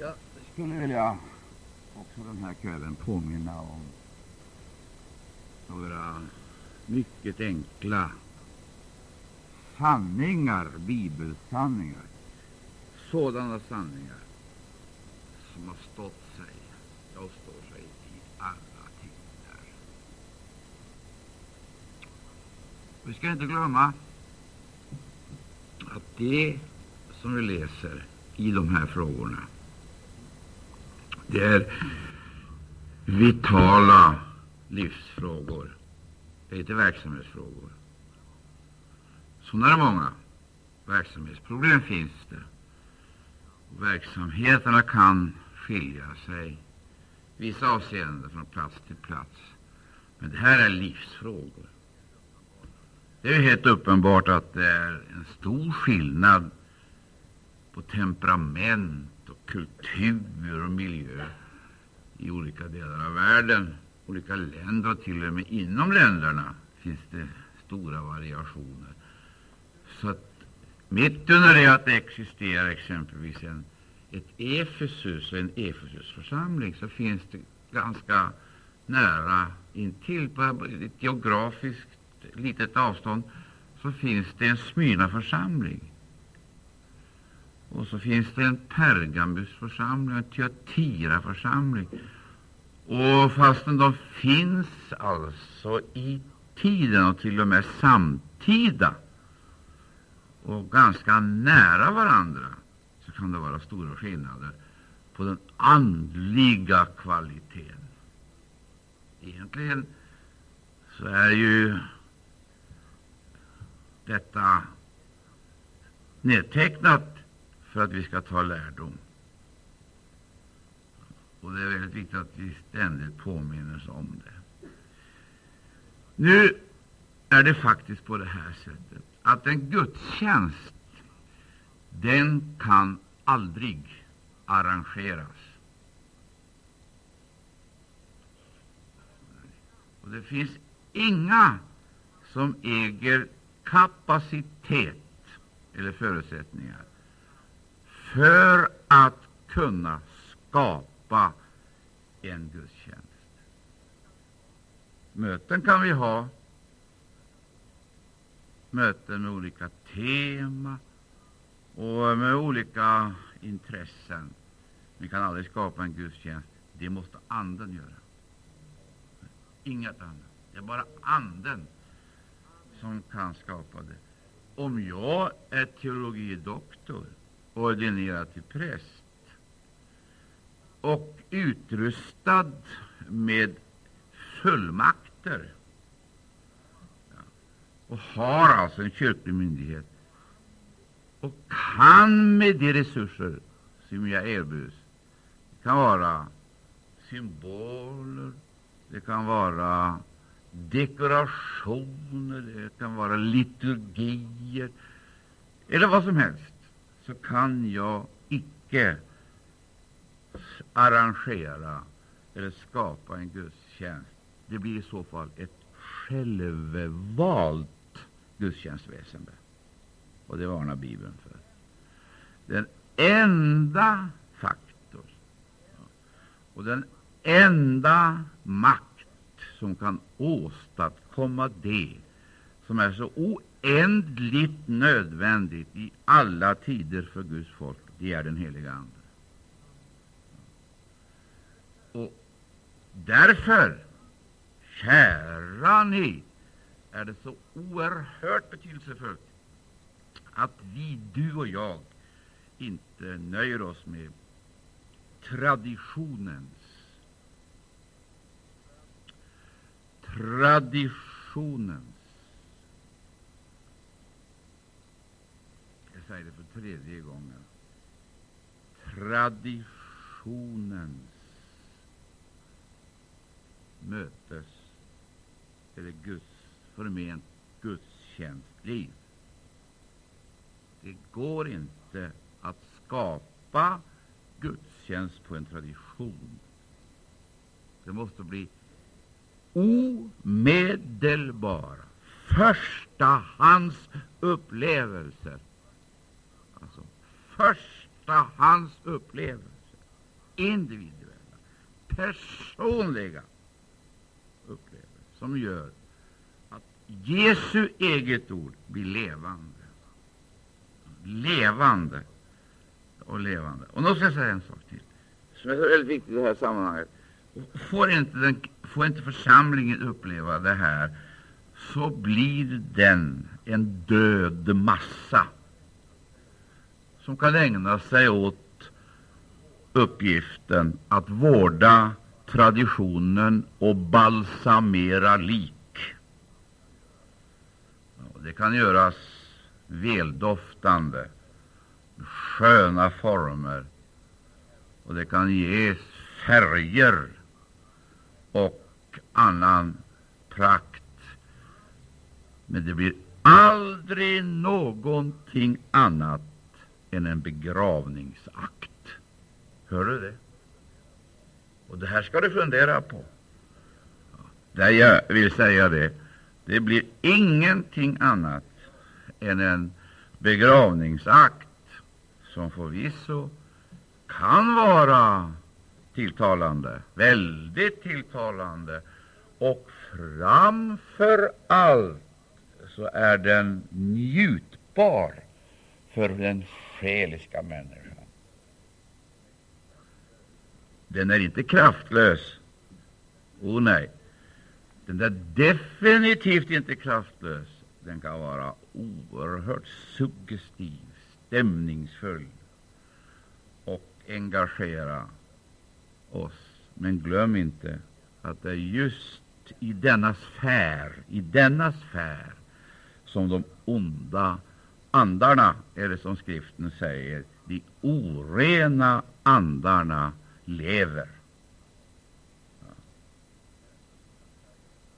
Jag skulle vilja också den här kvällen påminna om några mycket enkla sanningar, bibelsanningar. Sådana sanningar som har stått sig och står sig i alla tider. Vi ska inte glömma att det som vi läser i de här frågorna det är vitala livsfrågor. Det är inte verksamhetsfrågor. Sådana är många. Verksamhetsproblem finns det. Verksamheterna kan skilja sig i vissa avseenden från plats till plats. Men det här är livsfrågor. Det är helt uppenbart att det är en stor skillnad på temperament och kultur och miljö i olika delar av världen, olika länder och till och med inom länderna finns det stora variationer. Så att mitt under det att det existerar exempelvis en, ett Efesus och en Efesusförsamling så finns det ganska nära intill, på ett geografiskt litet avstånd, så finns det en Smyrna-församling. Och så finns det en Pergamusförsamling en Tyatira-församling. Och fastän de finns alltså i tiden och till och med samtida och ganska nära varandra, så kan det vara stora skillnader på den andliga kvaliteten. Egentligen så är ju detta nedtecknat för att vi ska ta lärdom. Och Det är väldigt viktigt att vi ständigt påminner oss om det. Nu är det faktiskt på det här sättet att en gudstjänst den kan aldrig arrangeras. Och Det finns inga som äger kapacitet eller förutsättningar för att kunna skapa en gudstjänst. Möten kan vi ha, möten med olika tema och med olika intressen. Vi kan aldrig skapa en gudstjänst. Det måste Anden göra. Inget annat. Det är bara Anden som kan skapa det. Om jag är teologidoktor ordinerad till präst och utrustad med fullmakter. Och har alltså en kyrklig myndighet. Och kan med de resurser som jag erbjuds. Det kan vara symboler, det kan vara dekorationer, det kan vara liturgier eller vad som helst så kan jag icke arrangera eller skapa en gudstjänst. Det blir i så fall ett självvalt gudstjänstväsende. Och det varnar Bibeln för. Den enda faktor och den enda makt som kan åstadkomma det som är så oändligt oändligt nödvändigt i alla tider för Guds folk, det är den heliga Ande. Och därför, kära ni, är det så oerhört betydelsefullt att vi, du och jag, inte nöjer oss med traditionens traditionens Jag säger det för tredje gången. Traditionens mötes eller Guds förment gudstjänstliv. Det går inte att skapa gudstjänst på en tradition. Det måste bli omedelbara förstahandsupplevelser. hans upplevelse, individuella, personliga upplevelser som gör att Jesu eget ord blir levande. Levande och levande. Och nu ska jag säga en sak till, som är så väldigt viktigt i det här sammanhanget. Får inte, den, får inte församlingen uppleva det här, så blir den en död massa som kan ägna sig åt uppgiften att vårda traditionen och balsamera lik. Det kan göras väldoftande, sköna former, och det kan ges färger och annan prakt, men det blir aldrig någonting annat än en begravningsakt. Hör du det? Och det här ska du fundera på. Det jag vill säga det, det blir ingenting annat än en begravningsakt som förvisso kan vara tilltalande, väldigt tilltalande, och framför allt så är den njutbar för den själiska människan. Den är inte kraftlös. Oh nej, den är definitivt inte kraftlös. Den kan vara oerhört suggestiv, stämningsfull och engagera oss. Men glöm inte att det är just i denna sfär, i denna sfär som de onda andarna, eller som skriften säger, de orena andarna lever.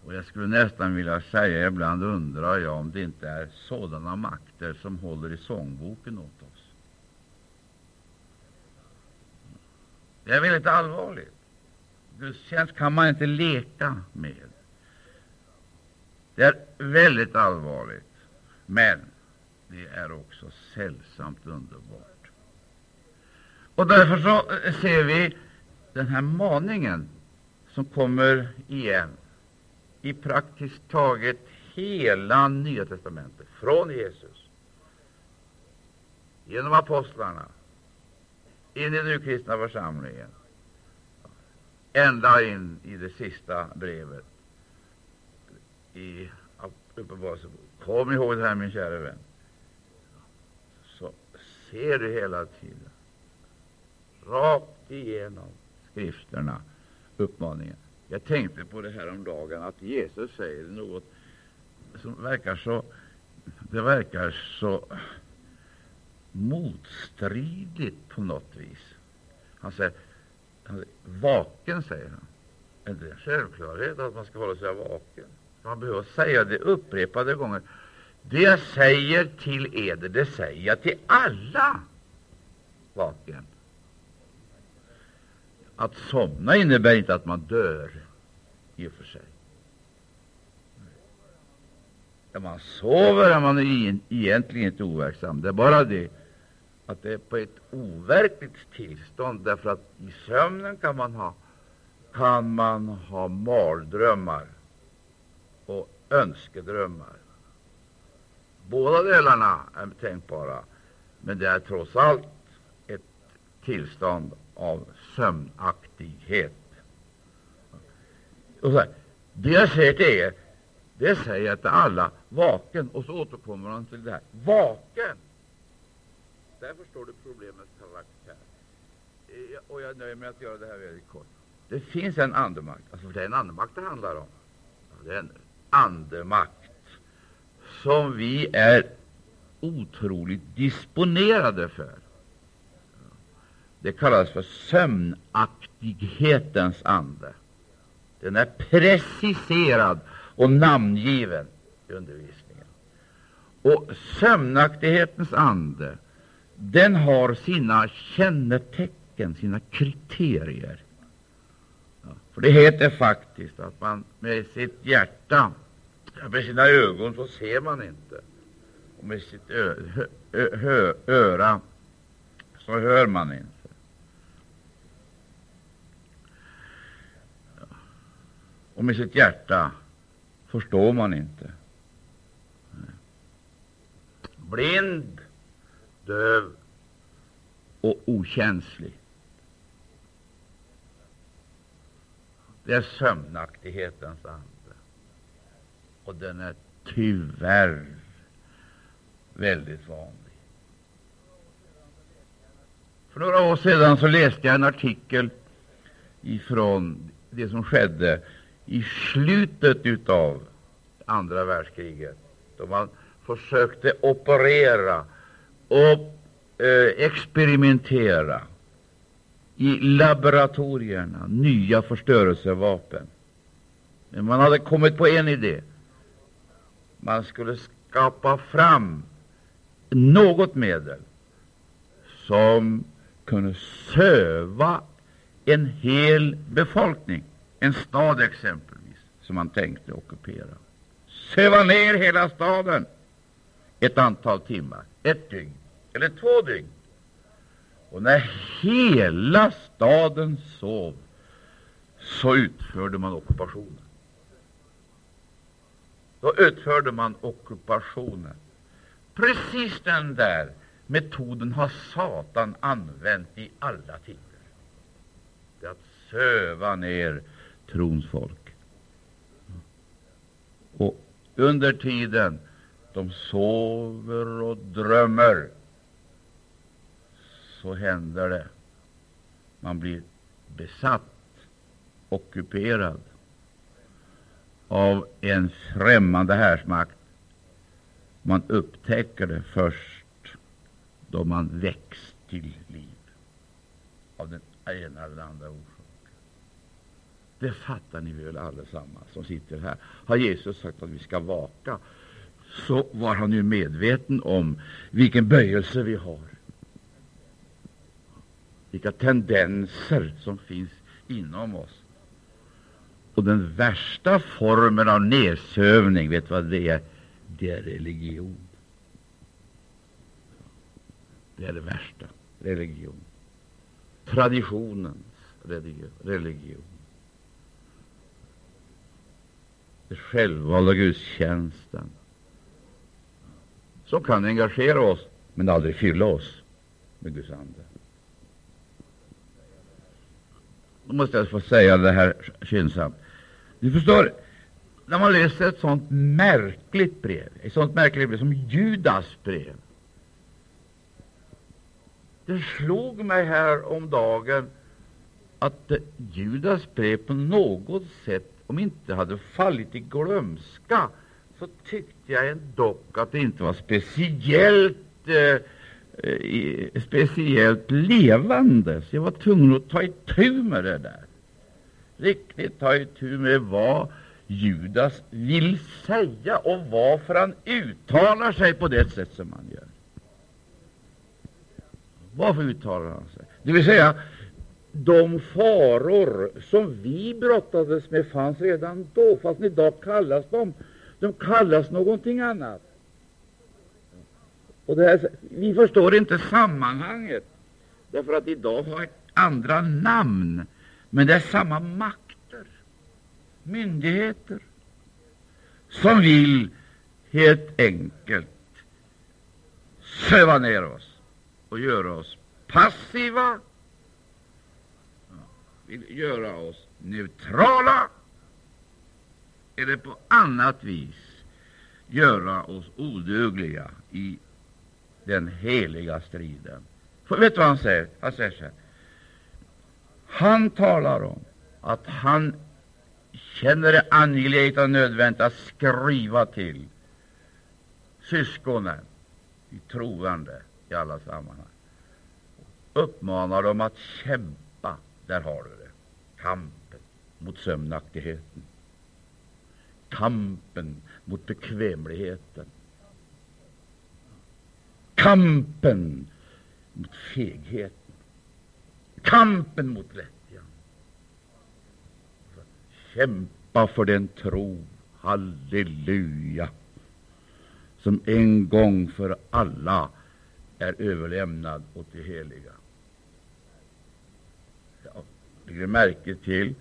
Och Jag skulle nästan vilja säga, ibland undrar jag om det inte är sådana makter som håller i sångboken åt oss. Det är väldigt allvarligt. Gudstjänst kan man inte leka med. Det är väldigt allvarligt, men det är också sällsamt underbart. Och därför så eh, ser vi den här maningen som kommer igen i praktiskt taget hela Nya testamentet, från Jesus, genom apostlarna, in i den urkristna församlingen, ända in i det sista brevet i Uppenbarelseboken. Kom ihåg det här, min kära vän, ser du hela tiden, rakt igenom skrifterna, uppmaningen. Jag tänkte på det här om dagen att Jesus säger något som verkar så det verkar så motstridigt på något vis. Han säger, han säger vaken, säger han. Är det en självklarhet att man ska hålla sig vaken? Man behöver säga det upprepade gånger. Det jag säger till eder, det säger jag till alla. Vaken. Att somna innebär inte att man dör, i och för sig. När man sover är man egentligen inte overksam. Det är bara det att det är på ett overkligt tillstånd, därför att i sömnen kan man ha, kan man ha mardrömmar och önskedrömmar. Båda delarna är tänkbara, men det är trots allt ett tillstånd av sömnaktighet. Och så här, det jag säger till er, det säger jag till alla, vaken. Och så återkommer han till det här, vaken. Där förstår du problemets karaktär. Eh, och jag nöjer mig med att göra det här väldigt kort. Det finns en andemakt, alltså det är en andemakt det handlar om. Det är en andemakt som vi är otroligt disponerade för. Det kallas för sömnaktighetens ande. Den är preciserad och namngiven i undervisningen. Och sömnaktighetens ande, den har sina kännetecken, sina kriterier. Ja, för det heter faktiskt att man med sitt hjärta, Ja, med sina ögon så ser man inte. Och med sitt öra så hör man inte. Och med sitt hjärta förstår man inte. Blind, döv och okänslig. Det är sömnaktighetens ande. Och den är tyvärr väldigt vanlig. För några år sedan så läste jag en artikel ifrån det som skedde i slutet av andra världskriget, då man försökte operera och eh, experimentera i laboratorierna nya förstörelsevapen. Men man hade kommit på en idé. Man skulle skapa fram något medel som kunde söva en hel befolkning, en stad exempelvis, som man tänkte ockupera. Söva ner hela staden ett antal timmar, ett dygn eller två dygn. Och när hela staden sov, så utförde man ockupationen. Då utförde man ockupationen. Precis den där metoden har Satan använt i alla tider. Det är att söva ner trons folk. Och under tiden de sover och drömmer, så händer det. Man blir besatt, ockuperad av en främmande härsmakt. Man upptäcker det först då man väcks till liv av den ena eller andra orsaken. Det fattar ni väl allesammans som sitter här. Har Jesus sagt att vi ska vaka, så var han ju medveten om vilken böjelse vi har, vilka tendenser som finns inom oss. Och den värsta formen av nedsövning, vet vad det är? Det är religion. Det är det värsta. Religion. Traditionens religion. Det självvalda gudstjänsten som kan engagera oss, men aldrig fylla oss med Guds ande. Då måste jag få säga det här skyndsamt. Du förstår, när man läser ett sånt märkligt brev, ett sånt märkligt brev som Judas brev, det slog mig här om dagen att Judas brev på något sätt, om inte hade fallit i glömska, så tyckte jag dock att det inte var speciellt eh, eh, speciellt levande. Så jag var tvungen att ta itu med det där. Riktigt ta itu med vad Judas vill säga och varför han uttalar sig på det sätt som han gör. Varför uttalar han sig? Det vill säga, de faror som vi brottades med fanns redan då, fast idag kallas de, de kallas någonting annat. Och det här, vi förstår inte sammanhanget, därför att idag har andra namn, men det är samma makter, myndigheter, som vill helt enkelt söva ner oss och göra oss passiva, vill göra oss neutrala eller på annat vis göra oss odugliga i den heliga striden. För vet du vad han säger? Han säger så här. Han talar om att han känner det angeläget och nödvändigt att skriva till syskonen i troende i alla sammanhang. Uppmanar dem att kämpa. Där har du det. Kampen mot sömnaktigheten. Kampen mot bekvämligheten. Kampen mot fegheten. Kampen mot lättjan. Kämpa för den tro, halleluja, som en gång för alla är överlämnad åt det heliga. Ja, lägger märke till,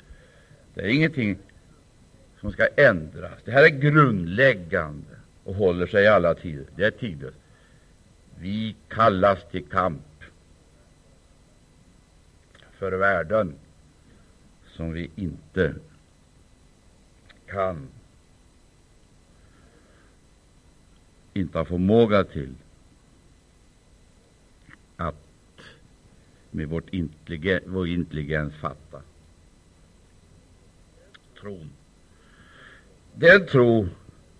det är ingenting som ska ändras. Det här är grundläggande och håller sig i alla tider. Det är tidlöst. Vi kallas till kamp för värden som vi inte kan, inte har förmåga till att med vårt intelligen, vår intelligens fatta. Tron. Den tro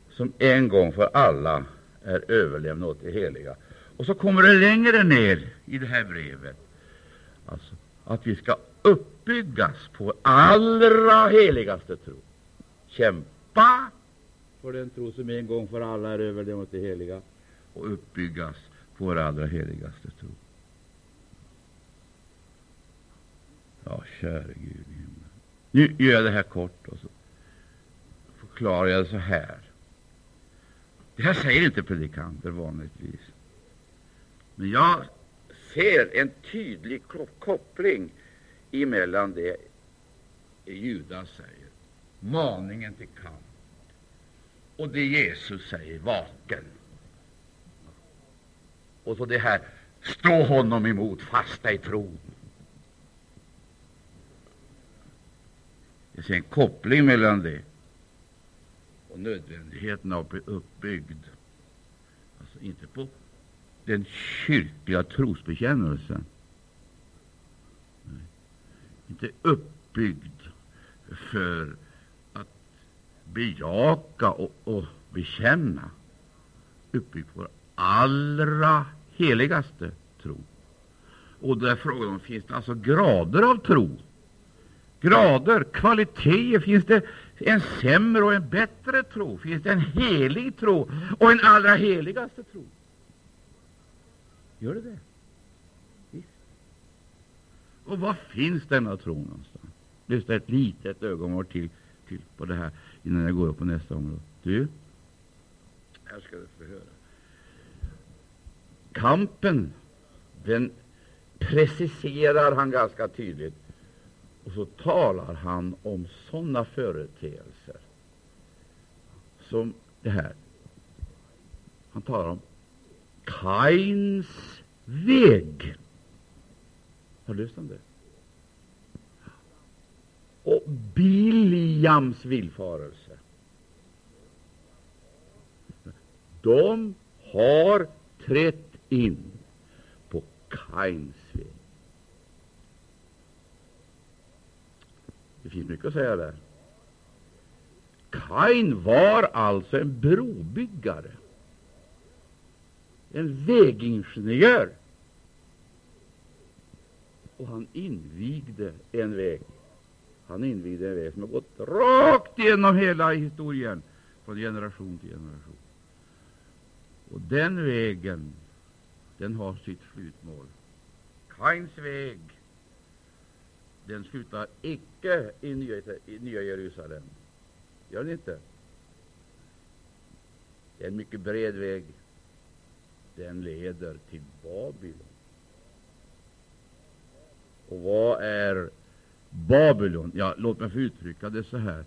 som en gång för alla är överlämnad åt det heliga. Och så kommer det längre ner i det här brevet alltså, att vi ska uppbyggas på allra heligaste tro. Kämpa för den tro som en gång för alla är överlämnad åt det heliga och uppbyggas på vår allra heligaste tro. Ja, käre Gud i himlen. Nu gör jag det här kort och så förklarar jag det så här. Det här säger inte predikanter vanligtvis. Men jag ser en tydlig koppling emellan det Judas säger, maningen till kamp, och det Jesus säger, vaken. Och så det här, stå honom emot, fasta i tron. Jag ser en koppling mellan det och nödvändigheten av att bli uppbyggd. Alltså inte på den kyrkliga trosbekännelsen. Inte uppbyggd för att bejaka och, och bekänna. Uppbyggd på allra heligaste tro. Och där frågan om finns det alltså grader av tro grader, kvaliteter. Finns det en sämre och en bättre tro? Finns det en helig tro och en allra heligaste tro? Gör det det? Visst. Och var finns denna tro någonstans? Lyssna ett litet ögonblick till, till på det här innan jag går upp på nästa område. Du, här ska du få höra. Kampen, den preciserar han ganska tydligt och så talar han om sådana företeelser som det här. Han talar om Kains väg. Har du läst om det? Och Biliams villfarelse. De har trätt in på Kains väg. Det finns mycket att säga där. Kain var alltså en brobyggare, en vägingenjör. Och han invigde en väg. Han invigde en väg som har gått rakt igenom hela historien, från generation till generation. Och den vägen, den har sitt slutmål. Kains väg den slutar icke i Nya, i Nya Jerusalem. Gör den inte? Det är en mycket bred väg. Den leder till Babylon. Och vad är Babylon? Ja, låt mig få uttrycka det så här.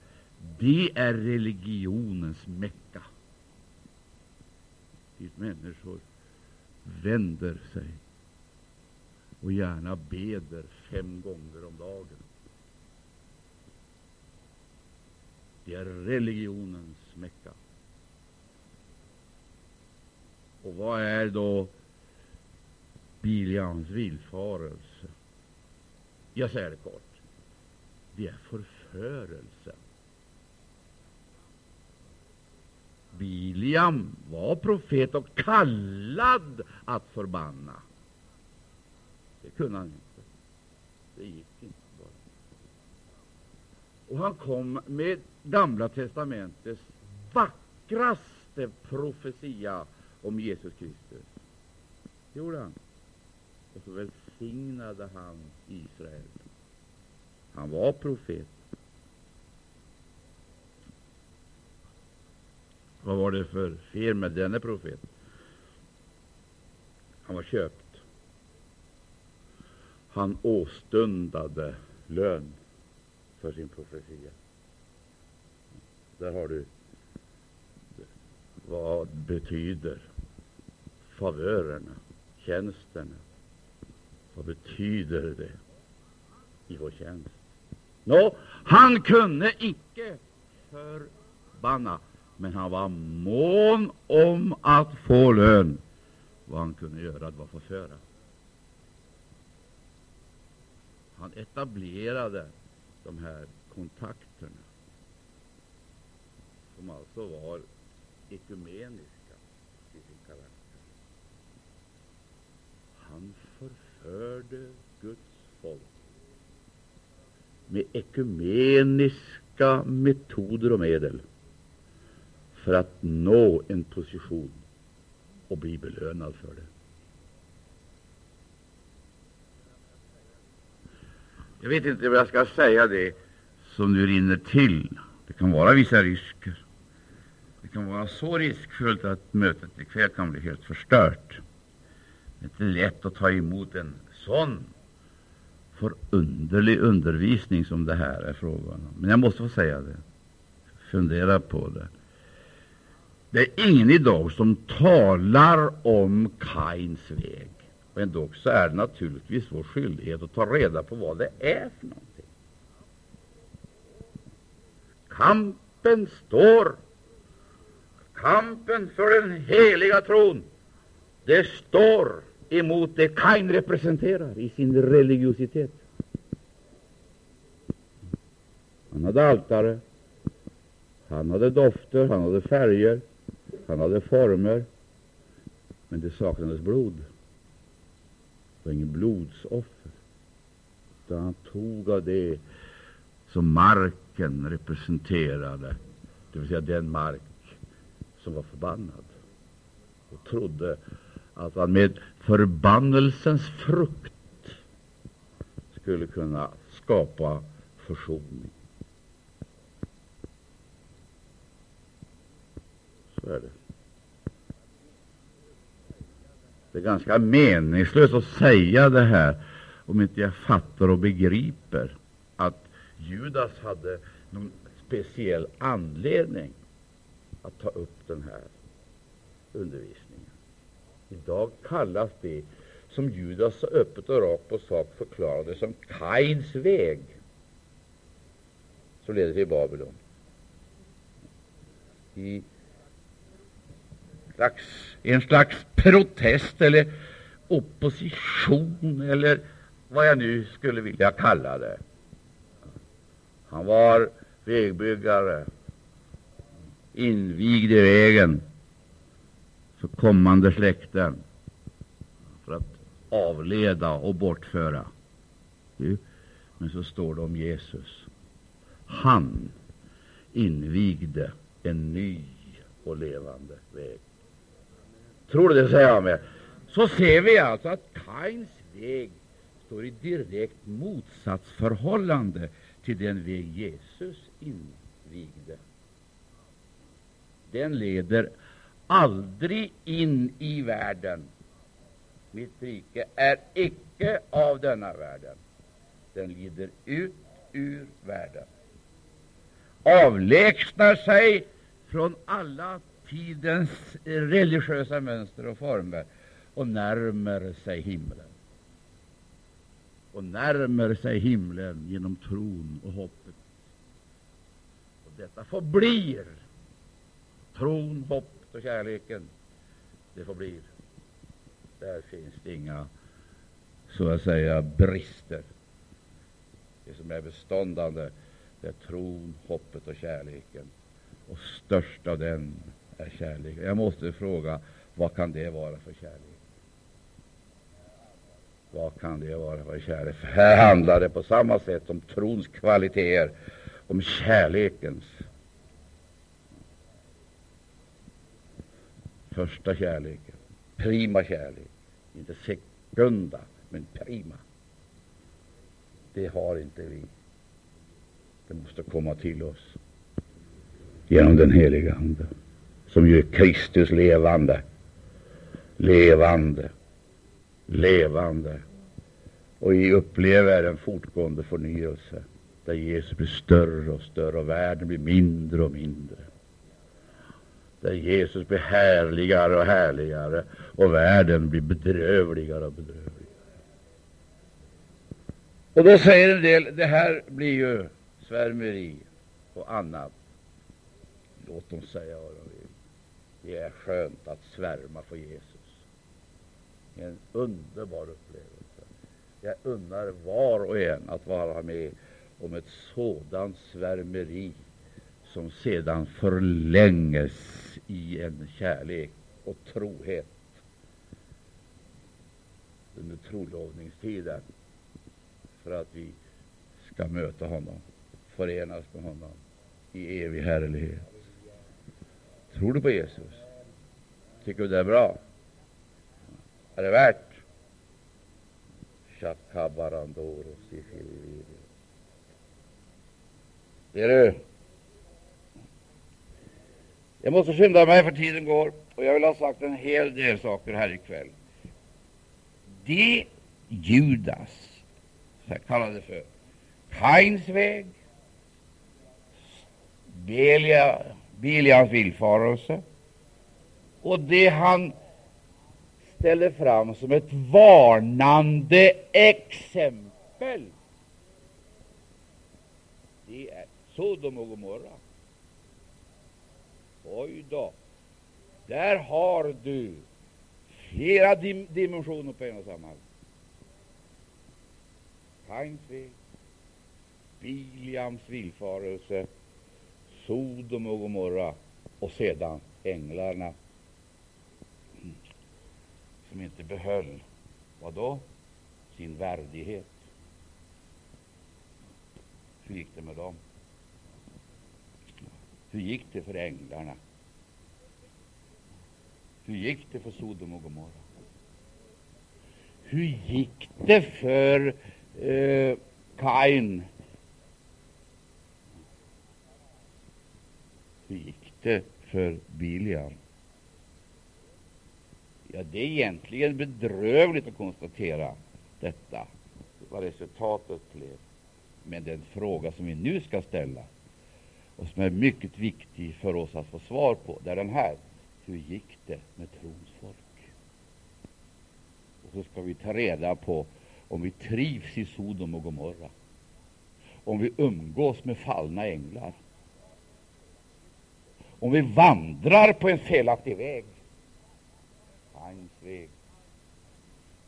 Det är religionens Mecka. Dit människor vänder sig och gärna beder fem gånger om dagen. Det är religionens Mecka. Och vad är då Biljans villfarelse? Jag säger det kort. Det är förförelse. Biliam var profet och kallad att förbanna. Det kunde han inte. Det gick inte bara. Och han kom med Gamla testamentets vackraste profetia om Jesus Kristus. Det gjorde han. Och så välsignade han Israel. Han var profet. Vad var det för fel med denne profet? Han var köpt. Han åstundade lön för sin profetia. Där har du vad betyder favörerna, tjänsterna. Vad betyder det i vår tjänst? Nå, han kunde icke förbanna, men han var mån om att få lön. Vad han kunde göra det var förföra. Han etablerade de här kontakterna, som alltså var ekumeniska i sin karaktär. Han förförde Guds folk med ekumeniska metoder och medel för att nå en position och bli belönad för det. Jag vet inte vad jag ska säga det som nu rinner till. Det kan vara vissa risker. Det kan vara så riskfyllt att mötet ikväll kan bli helt förstört. Det är inte lätt att ta emot en sån förunderlig undervisning som det här är frågan om. Men jag måste få säga det. Fundera på det. Det är ingen idag som talar om Kains väg. Och ändå så är det naturligtvis vår skyldighet att ta reda på vad det är för någonting. Kampen står. Kampen för den heliga tron. Det står emot det Kain representerar i sin religiositet. Han hade altare, han hade dofter, han hade färger, han hade former, men det saknades blod. Det var ingen blodsoffer. Utan han tog av det som marken representerade, det vill säga den mark som var förbannad, och trodde att han med förbannelsens frukt skulle kunna skapa försoning. Så är det. Det är ganska meningslöst att säga det här om inte jag fattar och begriper att Judas hade någon speciell anledning att ta upp den här undervisningen. Idag kallas det som Judas så öppet och rakt på sak förklarade som Kains väg, som leder till Babylon. I slags, en slags protest eller opposition eller vad jag nu skulle vilja kalla det. Han var vägbyggare, invigd i vägen för kommande släkten för att avleda och bortföra. Men så står det om Jesus. Han invigde en ny och levande väg. Tror du det, säger jag med. Så ser vi alltså att Kains väg står i direkt motsatsförhållande till den väg Jesus invigde. Den leder aldrig in i världen. Mitt rike är icke av denna världen. Den lider ut ur världen, avlägsnar sig från alla tidens religiösa mönster och former och närmar sig himlen. Och närmar sig himlen genom tron och hoppet. Och detta förblir tron, hoppet och kärleken. Det förblir. Där finns det inga, så att säga, brister. Det som är beståndande, det är tron, hoppet och kärleken. Och störst av den är kärleken. Jag måste fråga, vad kan det vara för kärlek? Vad kan det vara för kärlek? För här handlar det på samma sätt om trons kvaliteter, om kärlekens första kärleken, prima kärlek, inte sekunda, men prima. Det har inte vi. Det måste komma till oss genom den heliga Ande som gör Kristus levande, levande, levande. Och vi upplever en fortgående förnyelse där Jesus blir större och större och världen blir mindre och mindre. Där Jesus blir härligare och härligare och världen blir bedrövligare och bedrövligare. Och då säger en del, det här blir ju svärmeri och annat. Låt dem säga vad de vill. Det är skönt att svärma för Jesus. En underbar upplevelse. Jag unnar var och en att vara med om ett sådant svärmeri som sedan förlänges i en kärlek och trohet under trolovningstiden för att vi ska möta honom, förenas med honom i evig härlighet. Tror du på Jesus? Tycker du det är bra? Är det värt? Ser du? Jag måste skynda mig, för tiden går, och jag vill ha sagt en hel del saker här ikväll. Det Judas kallade det för Kains väg, Belia, Bilians villfarelse och det han ställer fram som ett varnande exempel. Det är Sodom och Gomorra. Oj då. Där har du flera dim dimensioner på en och samma gång. Kains Biliams villfarelse, Sodom och Gomorra och sedan änglarna som inte behöll vad då? sin värdighet. Hur gick det med dem? Hur gick det för änglarna? Hur gick det för Sodom och Gomorra? Hur gick det för eh, Kain? Hur gick det för Biliam? Ja, det är egentligen bedrövligt att konstatera detta, vad resultatet blev. Men den fråga som vi nu ska ställa och som är mycket viktig för oss att få svar på, det är den här. Hur gick det med trons folk? Och så ska vi ta reda på om vi trivs i Sodom och Gomorra, om vi umgås med fallna änglar, om vi vandrar på en felaktig väg, hans väg,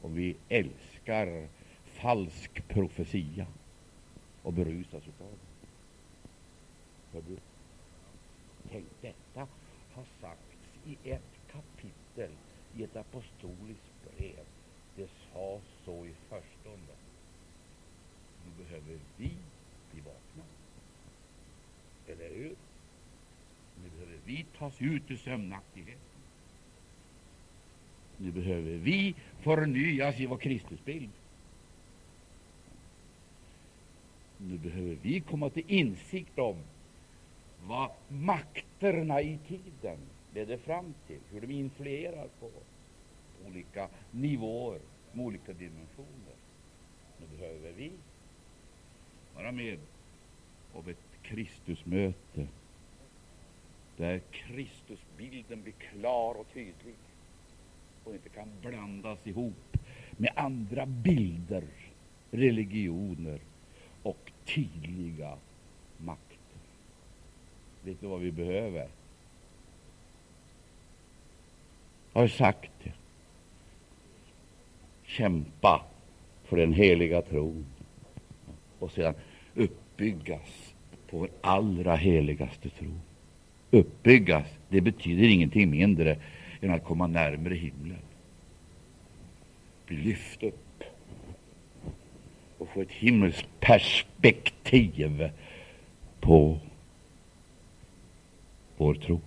om vi älskar falsk profetia och berusas utav det. Tänk, detta har sagts i ett kapitel i ett apostoliskt brev. Det sades så i förstone. Nu behöver vi bli vakna. Eller hur? Nu behöver vi tas ut ur sömnaktigheten. Nu behöver vi förnyas i vår Kristusbild. Nu behöver vi komma till insikt om vad makterna i tiden leder fram till, hur de influerar på olika nivåer, med olika dimensioner. Nu behöver vi vara med om ett Kristusmöte där Kristusbilden blir klar och tydlig och inte kan blandas ihop med andra bilder, religioner och tydliga makter. Vet du vad vi behöver? Jag har sagt det. Kämpa för den heliga tron och sedan uppbyggas på vår allra heligaste tro. Uppbyggas, det betyder ingenting mindre än att komma närmare himlen. Bli lyft upp och få ett himmelskt perspektiv på vår tro.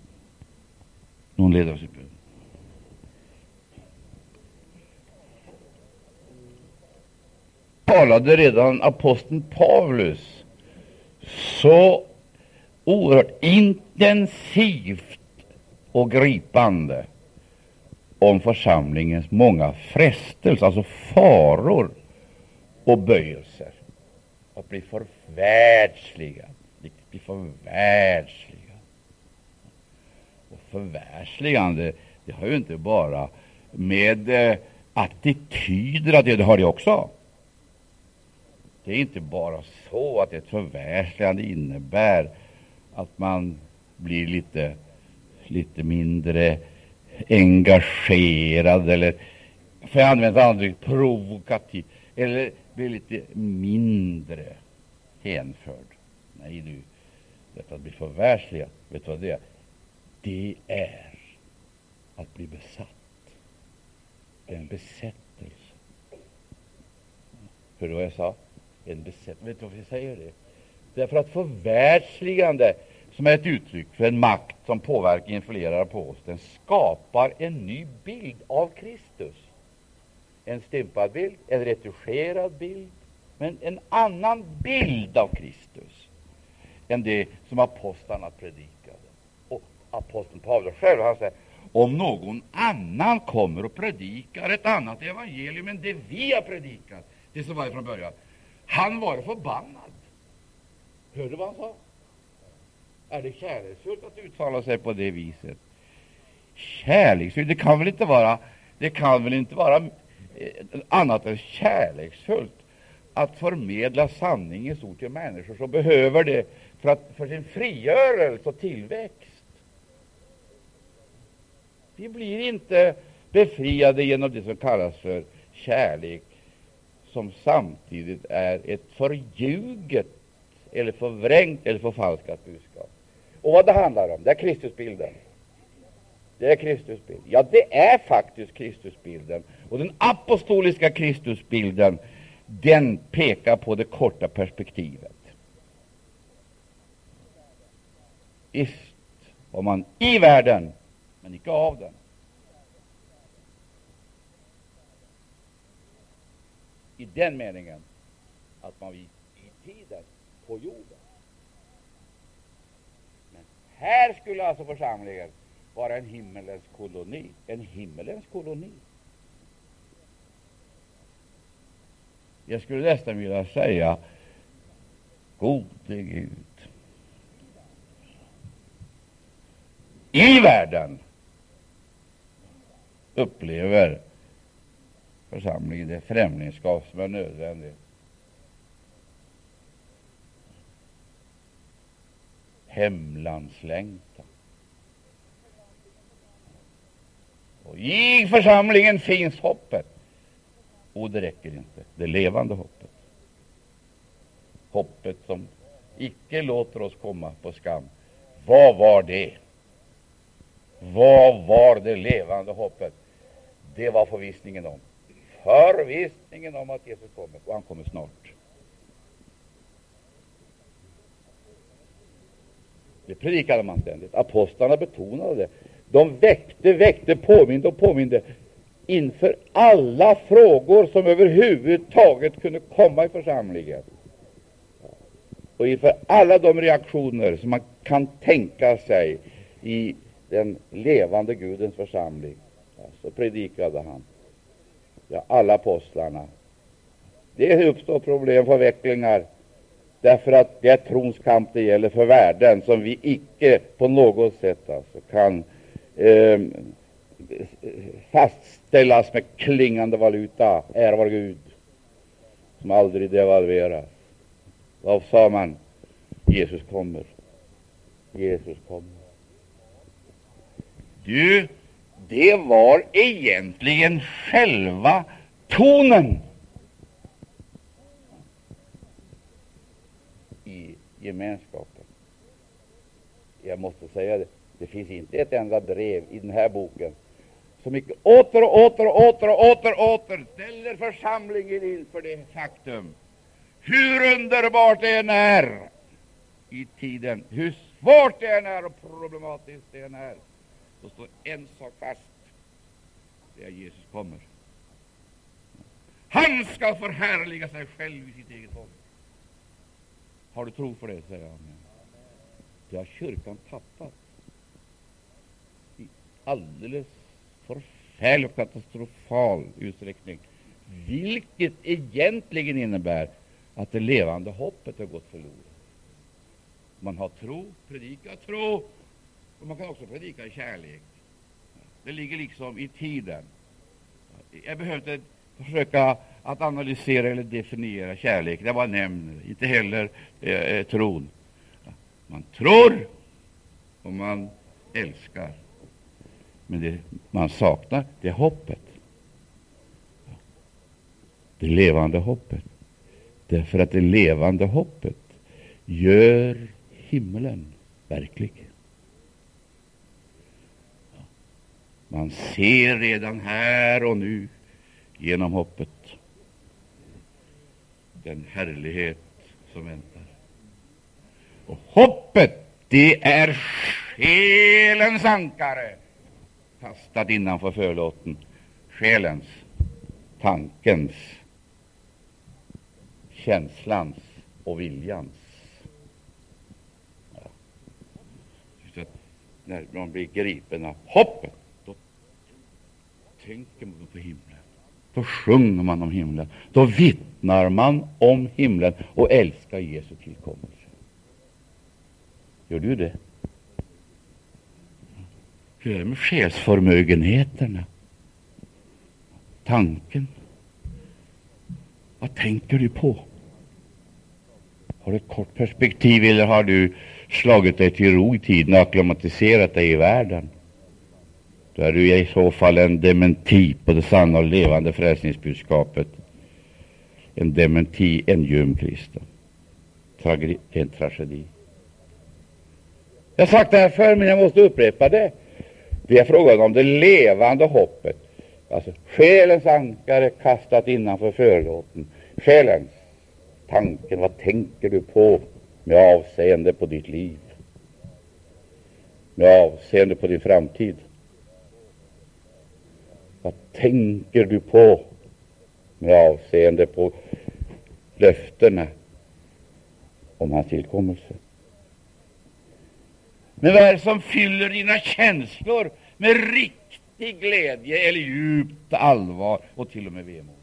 Någon leder oss i bön. talade redan aposteln Paulus så oerhört intensivt och gripande om församlingens många frestelser, alltså faror och böjelser. att bli förvärldsligad. Bli förvärldsligad förvärsligande, det har ju inte bara med eh, attityder att göra. det har det också. Det är inte bara så att ett förvärsligande innebär att man blir lite, lite mindre engagerad eller, för jag använder aldrig provokativ, eller blir lite mindre hänförd. Nej, du, detta att bli förvärsligad, vet du vad det är? Det är att bli besatt. Det är en besättelse. Hörde du vad jag sa? En besättelse. Vet du varför jag säger det? Därför att förvärldsligande, som är ett uttryck för en makt som påverkar och influerar på oss, den skapar en ny bild av Kristus. En stympad bild, en retuscherad bild, men en annan bild av Kristus än det som apostlarna predikar. Aposteln Paulus själv han säger om någon annan kommer och predikar ett annat evangelium än det vi har predikat, det som var från början, han var förbannad. Hörde du vad han sa? Är det kärleksfullt att uttala sig på det viset? Kärleksfullt? Det kan väl inte vara, det kan väl inte vara eh, annat än kärleksfullt att förmedla sanningens ord till människor som behöver det för, att, för sin frigörelse och tillväxt. Vi blir inte befriade genom det som kallas för kärlek, som samtidigt är ett förljuget eller förvrängt eller förfalskat budskap. Och vad det handlar om, det är Kristusbilden. Det är Kristusbilden. Ja, det är faktiskt Kristusbilden. Och den apostoliska Kristusbilden, den pekar på det korta perspektivet. Ist var man i världen, men icke av den. I den meningen att man i tiden på jorden. Men här skulle alltså församlingen vara en himmelens koloni. En himmelens koloni. Jag skulle nästan vilja säga gode Gud. I världen upplever församlingen det främlingskap som är nödvändigt hemlandslängtan. Och I församlingen finns hoppet. Och det räcker inte, det levande hoppet. Hoppet som icke låter oss komma på skam. Vad var det? Vad var det levande hoppet? Det var förvissningen om förvissningen om att Jesus kommer, och han kommer snart. Det predikade man ständigt. Apostlarna betonade det. De väckte, väckte, påminde och påminde inför alla frågor som överhuvudtaget kunde komma i församlingen och inför alla de reaktioner som man kan tänka sig i den levande Gudens församling så predikade han. Ja, alla apostlarna. Det uppstår problem, förvecklingar, Därför att det är trons kamp det gäller för värden som vi icke på något sätt alltså kan eh, fastställas med klingande valuta. Ära vår Gud, som aldrig devalveras. Vad sa man? Jesus kommer. Jesus kommer. Du, det var egentligen själva tonen. I gemenskapen. Jag måste säga det, det finns inte ett enda brev i den här boken som icke åter och åter och åter och åter, åter ställer församlingen inför det faktum hur underbart det än är i tiden, hur svårt det än är och problematiskt det än är, så står en sak fast. Det är Jesus kommer. Han skall förhärliga sig själv i sitt eget folk. Har du tro för det? säger han. Det har kyrkan tappat i alldeles förfärlig katastrofal utsträckning, vilket egentligen innebär att det levande hoppet har gått förlorat. Man har tro, predikat tro, och man kan också predika i kärlek. Det ligger liksom i tiden. Jag behöver inte försöka att analysera eller definiera kärlek. Det var nämner, inte heller eh, eh, tron. Man tror och man älskar. Men det man saknar, det är hoppet. Det levande hoppet. Därför att det levande hoppet gör himlen verklig. Man ser redan här och nu genom hoppet den härlighet som väntar. Och hoppet, det är själens ankare, kastat innanför förlåten. Själens, tankens, känslans och viljans. Ja. När man blir gripen av hoppet, tänker man på himlen. Då sjunger man om himlen. Då vittnar man om himlen och älskar Jesu tillkommelse. Gör du det? Hur är det med själsförmögenheterna? Tanken? Vad tänker du på? Har du ett kort perspektiv eller har du slagit dig till ro i tiden och acklimatiserat dig i världen? Då är du i så fall en dementi på det sanna och levande frälsningsbudskapet. En dementi, en ljum kristen. Tragedi, en tragedi. Jag har sagt det här förr, men jag måste upprepa det. Det är frågan om det levande hoppet. Alltså själens ankare kastat innanför förlåten. Själens tanken, vad tänker du på med avseende på ditt liv? Med avseende på din framtid? Vad tänker du på med avseende på löftena om hans tillkommelse? Men vad är det som fyller dina känslor med riktig glädje eller djupt allvar och till och med vemod?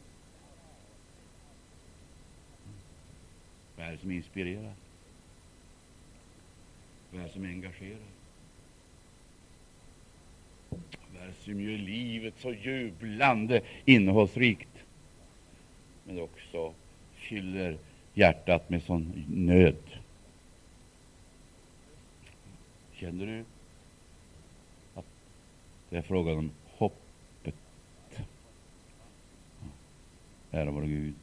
Vad är det som inspirerar? Vad är det som engagerar? Här som gör livet så jublande innehållsrikt, men också fyller hjärtat med sån nöd? Känner du att det är frågan om hoppet? Ära vare Gud.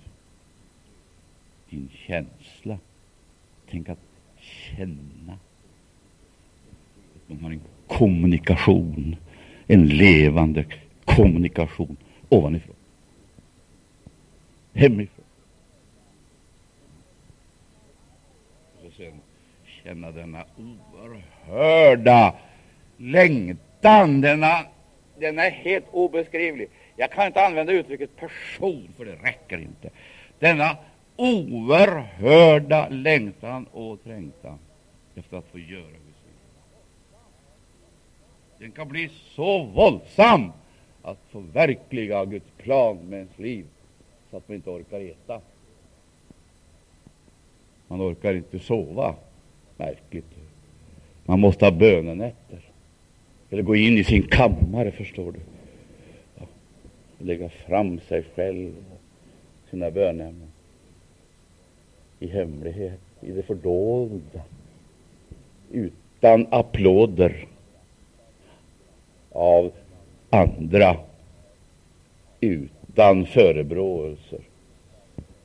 Din känsla. Tänk att känna. Att man har en kommunikation, en levande kommunikation ovanifrån, hemifrån. Och sen känna denna oerhörda längtan. Denna, den är helt obeskrivlig. Jag kan inte använda uttrycket person, för det räcker inte. Denna oerhörda längtan och trängtan efter att få göra den kan bli så våldsam att förverkliga Guds plan med ens liv så att man inte orkar äta. Man orkar inte sova. Märkligt. Man måste ha bönenätter. Eller gå in i sin kammare, förstår du. Ja. Lägga fram sig själv och sina bönämnen i hemlighet, i det fördolda, utan applåder av andra, utan förebråelser,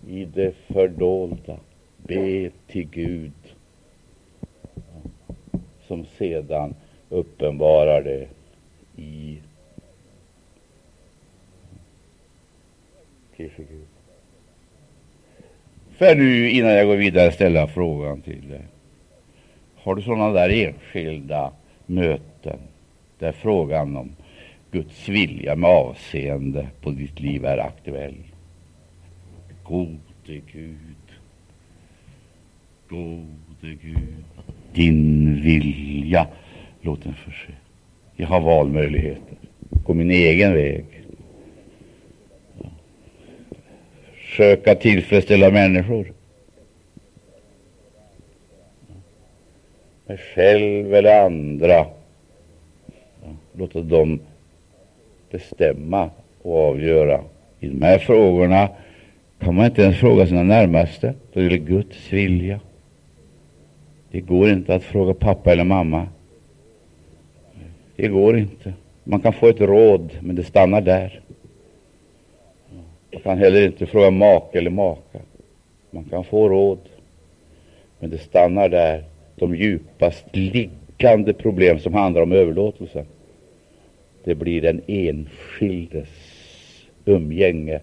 i det fördolda. Be till Gud som sedan uppenbarar det i till Gud. För nu, innan jag går vidare, ställa frågan till dig. Har du sådana där enskilda möten det är frågan om Guds vilja med avseende på ditt liv är aktuell. Gode Gud, gode Gud, din vilja, låt den förse. Jag har valmöjligheter. Gå min egen väg. Försöka tillfredsställa människor. Mig själv eller andra. Låta dem bestämma och avgöra. I de här frågorna kan man inte ens fråga sina närmaste. Då är det Guds vilja. Det går inte att fråga pappa eller mamma. Det går inte. Man kan få ett råd, men det stannar där. Man kan heller inte fråga make eller maka. Man kan få råd, men det stannar där. De djupast liggande problem som handlar om överlåtelsen. Det blir den enskildes umgänge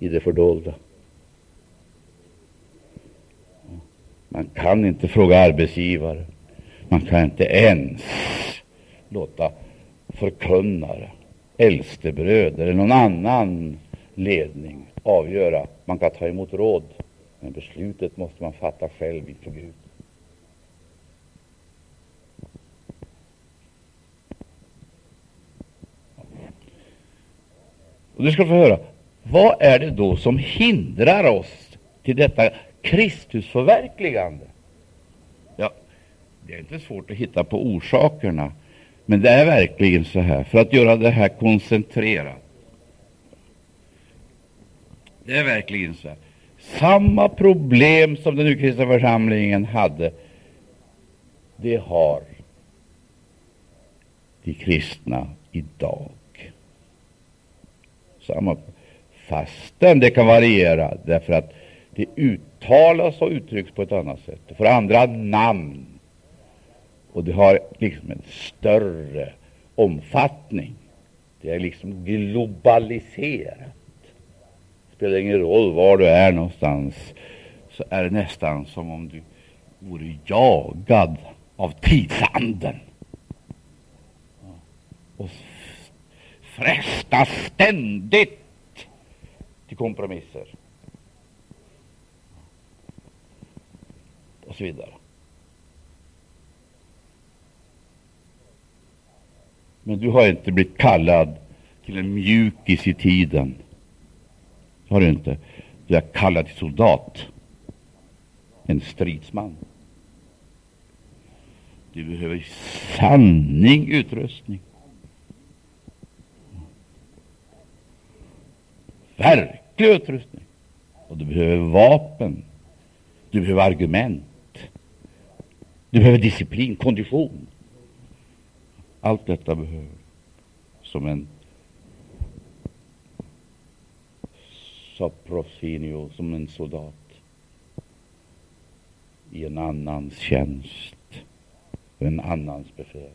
i det fördolda. Man kan inte fråga arbetsgivare. Man kan inte ens låta förkunnare, äldstebröder eller någon annan ledning avgöra. Man kan ta emot råd, men beslutet måste man fatta själv inför Gud. Och du ska få höra, vad är det då som hindrar oss till detta Kristusförverkligande? Ja, det är inte svårt att hitta på orsakerna, men det är verkligen så här, för att göra det här koncentrerat. Det är verkligen så här. Samma problem som den urkristna församlingen hade, det har de kristna idag. Samma, fastän. Det kan variera, därför att det uttalas och uttrycks på ett annat sätt. Det får andra namn, och det har liksom en större omfattning. Det är liksom globaliserat. Det spelar ingen roll var du är någonstans, så är det nästan som om du vore jagad av tidsanden. Och frestas ständigt till kompromisser och så vidare. Men du har inte blivit kallad till en mjukis i tiden har du inte. Du är kallad till soldat, en stridsman. Du behöver sanning utrustning. Verklig utrustning. Och du behöver vapen. Du behöver argument. Du behöver disciplin, kondition. Allt detta behöver som en saprofinio, som en soldat i en annans tjänst, en annans befäl.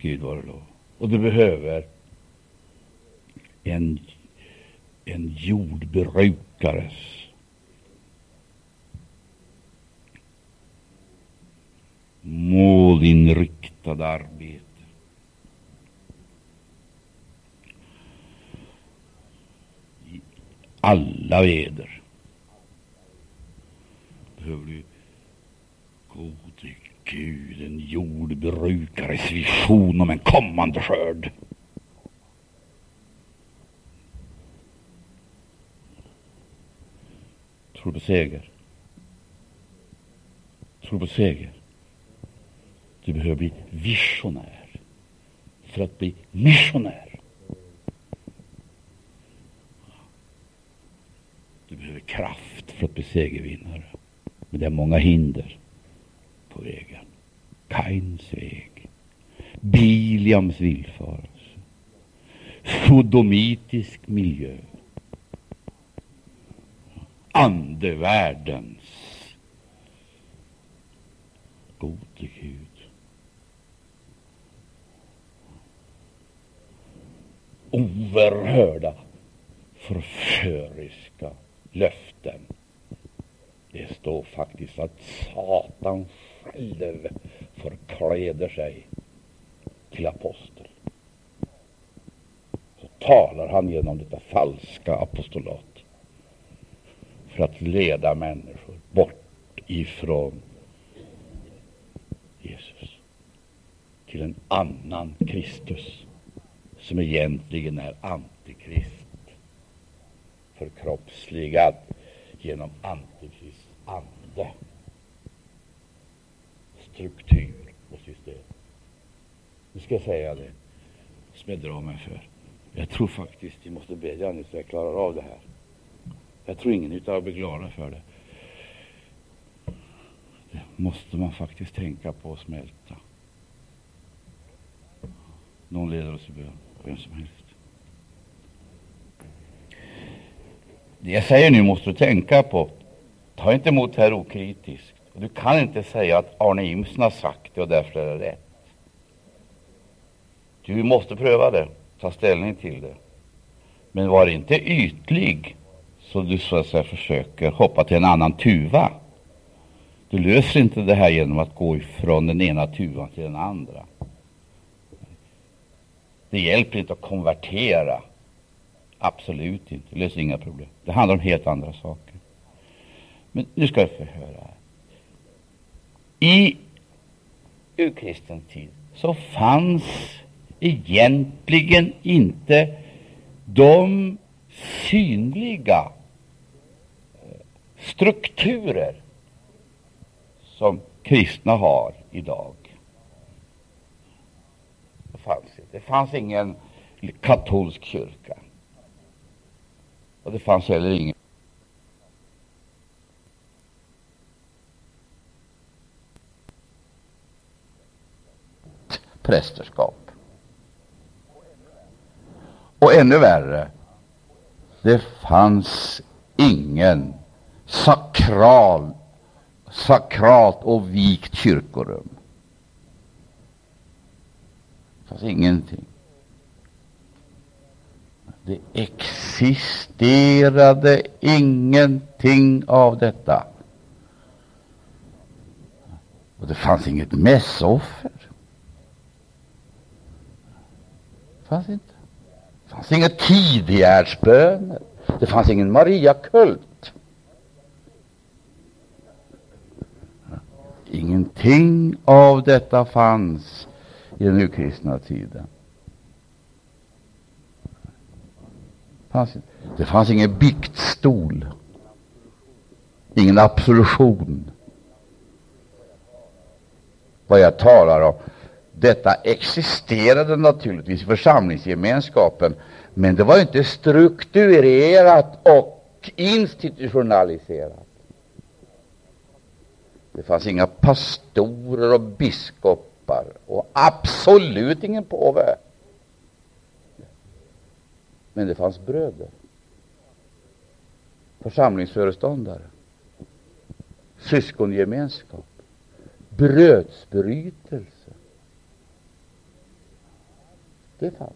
Gud vare lov. Och du behöver en, en jordbrukares. Målinriktade arbete. I alla väder behöver du Gud, en jordbrukares vision om en kommande skörd. Tror på seger. Tror på seger. Du behöver bli visionär för att bli missionär. Du behöver kraft för att bli segervinnare. Men det är många hinder på vägen. Kains väg, Biliams villfarelse, sodomitisk miljö, andevärldens gode Gud. Oerhörda förföriska löften. Det står faktiskt att Satan själv förkläder sig till apostel. Så talar han genom detta falska apostolat för att leda människor bort ifrån Jesus. till en annan Kristus, som egentligen är Antikrist, förkroppsligad genom Antikrist ande, struktur och system. Nu ska jag säga det som jag drar mig för. Jag tror faktiskt vi måste bedja nu så jag klarar av det här. Jag tror ingen utav er blir glada för det. Det måste man faktiskt tänka på och smälta. Någon leder oss i bön, vem som helst. Det jag säger nu måste du tänka på. Ta inte emot det här okritiskt. Du kan inte säga att Arne Imsen har sagt det och därför är det rätt. Du måste pröva det, ta ställning till det. Men var inte ytlig så du så att säga försöker hoppa till en annan tuva. Du löser inte det här genom att gå ifrån den ena tuvan till den andra. Det hjälper inte att konvertera. Absolut inte. Det löser inga problem. Det handlar om helt andra saker. Men nu ska vi få höra. I urkristen tid så fanns egentligen inte de synliga eh, strukturer som kristna har idag. Det fanns, inte. det fanns ingen katolsk kyrka. Och det fanns heller ingen prästerskap. Och ännu värre, det fanns ingen sakral, sakralt och vikt kyrkorum. Det fanns ingenting. Det existerade ingenting av detta. Och det fanns inget mässoffer. Det fanns inte. Det fanns inga tidigärdsböner. Det fanns ingen Mariakult. Ingenting av detta fanns i den urkristna tiden. Det fanns ingen biktstol, ingen absolution. Vad jag talar om, detta existerade naturligtvis i församlingsgemenskapen, men det var inte strukturerat och institutionaliserat. Det fanns inga pastorer och biskopar och absolut ingen påve. Men det fanns bröder, församlingsföreståndare, syskongemenskap, brödsbrytelse. Det fanns.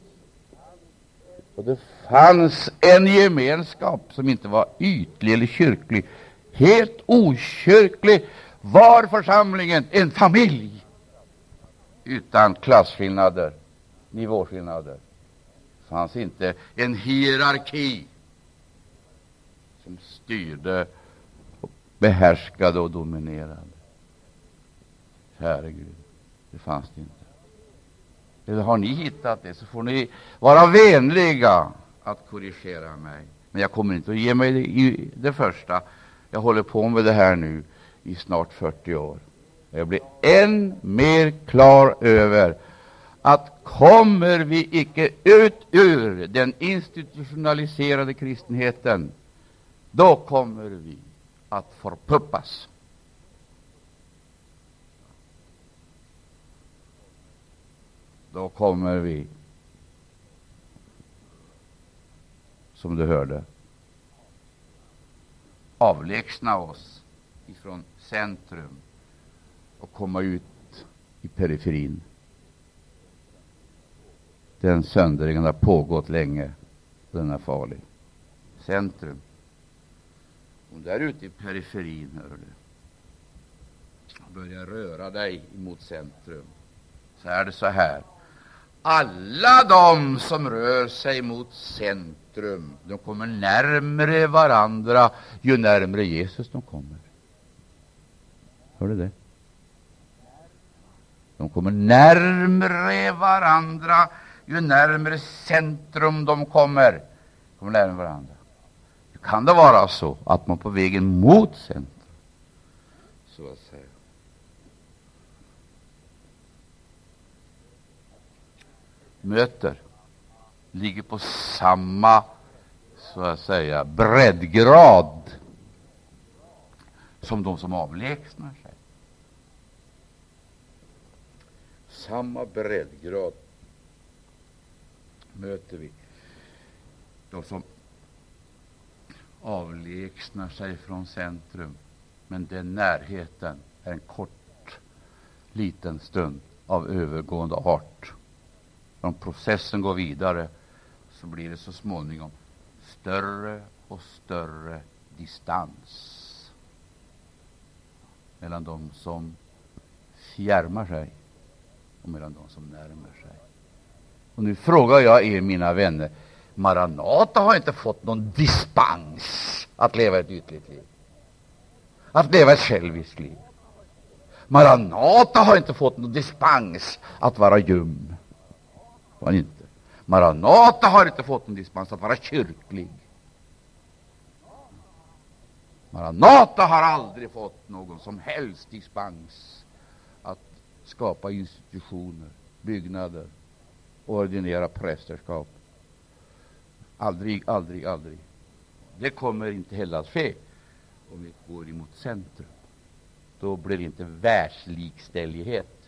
Och det fanns en gemenskap som inte var ytlig eller kyrklig. Helt okyrklig var församlingen en familj utan klasskillnader, nivåskillnader. Det fanns inte en hierarki som styrde, och behärskade och dominerade. Käre Gud, det fanns det inte. Eller har ni hittat det, så får ni vara vänliga att korrigera mig. Men jag kommer inte att ge mig det, i det första. Jag håller på med det här nu i snart 40 år. Jag blir än mer klar över att kommer vi icke ut ur den institutionaliserade kristenheten, då kommer vi att förpuppas. Då kommer vi, som du hörde, avlägsna oss ifrån centrum och komma ut i periferin. Den söndringen har pågått länge. Den är farlig. Centrum. Om du är ute i periferin, hör du, och börjar röra dig mot centrum, så är det så här alla de som rör sig mot centrum, de kommer närmre varandra ju närmre Jesus de kommer. Hör du det? De kommer närmre varandra ju närmare centrum de kommer. kommer närmare varandra. Kan det vara så att man på vägen mot centrum, så att säga, möter, ligger på samma så att säga breddgrad som de som avlägsnar sig. Samma breddgrad möter vi de som avlägsnar sig från centrum, men den närheten är en kort, liten stund av övergående art. Om processen går vidare så blir det så småningom större och större distans mellan de som fjärmar sig och mellan de som närmar sig. Och nu frågar jag er, mina vänner, Maranata har inte fått någon dispens att leva ett ytligt liv, att leva ett själviskt liv. Maranata har inte fått någon dispens att vara ljum. Var inte. Maranata har inte fått någon dispens att vara kyrklig. Maranata har aldrig fått någon som helst dispens att skapa institutioner, byggnader, ordinera prästerskap. Aldrig, aldrig, aldrig. Det kommer inte heller att ske om vi går emot centrum. Då blir det inte världslikställighet.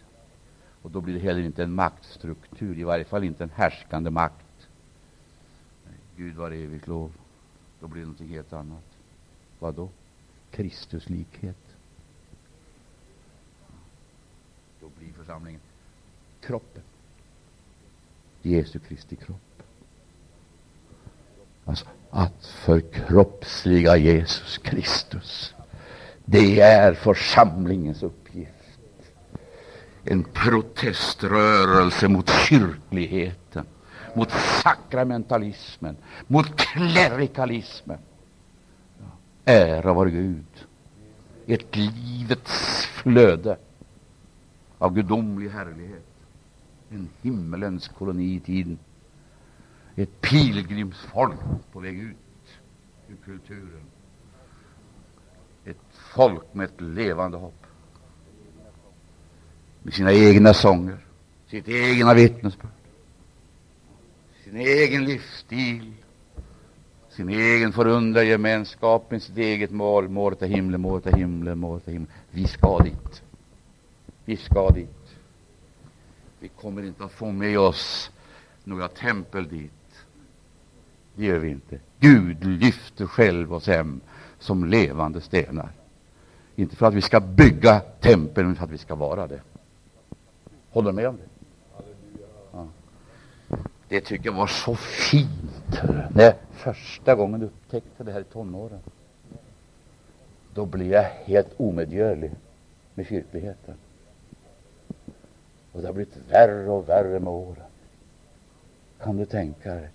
Och då blir det heller inte en maktstruktur, i varje fall inte en härskande makt. Gud var evigt lov. Då blir det någonting helt annat. Vad då? Kristuslikhet. Då blir församlingen kroppen. Jesu Kristi kropp. Alltså, att förkroppsliga Jesus Kristus, det är församlingens uppgift. En proteströrelse mot kyrkligheten, mot sakramentalismen, mot klerikalismen. Ära vare Gud. Ett livets flöde av gudomlig härlighet. En himmelens koloni i tiden. Ett pilgrimsfolk på väg ut ur kulturen. Ett folk med ett levande hopp. Med sina egna sånger, sitt egna vittnesbörd, sin egen livsstil, sin egen förundrade gemenskap med sitt eget mål. Målet är himlen, målet är himlen, målet är himlen. Vi ska dit. Vi ska dit. Vi kommer inte att få med oss några tempel dit. Det gör vi inte. Gud lyfter själv oss hem som levande stenar. Inte för att vi ska bygga tempel, men för att vi ska vara det. Håller du med om det? Ja. Det tycker jag var så fint. När jag första gången upptäckte det här i tonåren, då blev jag helt omedgörlig med kyrkligheten. Och det har blivit värre och värre med åren. Kan du tänka dig?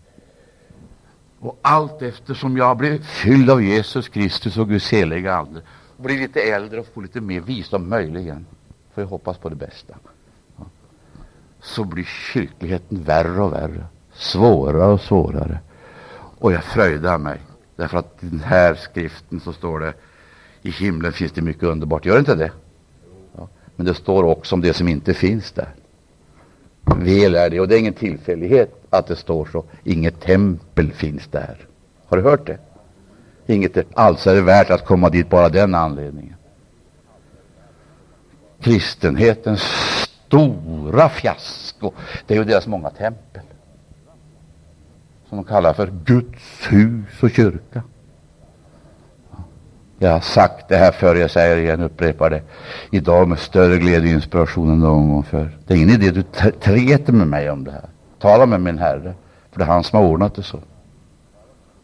Och allt eftersom jag blir fylld av Jesus Kristus och Guds heliga Ande, blir lite äldre och får lite mer visdom, möjligen, får jag hoppas på det bästa så blir kyrkligheten värre och värre, svårare och svårare. Och jag fröjdar mig, därför att i den här skriften så står det i himlen finns det mycket underbart. Gör det inte det? Ja. Men det står också om det som inte finns där. Väl är det, och det är ingen tillfällighet att det står så. Inget tempel finns där. Har du hört det? Inget, alltså är det värt att komma dit bara den anledningen. Kristenhetens stora fiasko, det är ju deras många tempel. Som de kallar för Guds hus och kyrka. Jag har sagt det här förr, jag säger det igen, upprepar det idag med större glädje och inspiration än någon gång förr. Det är ingen idé du träter med mig om det här. Tala med min Herre, för det är han som har ordnat det så.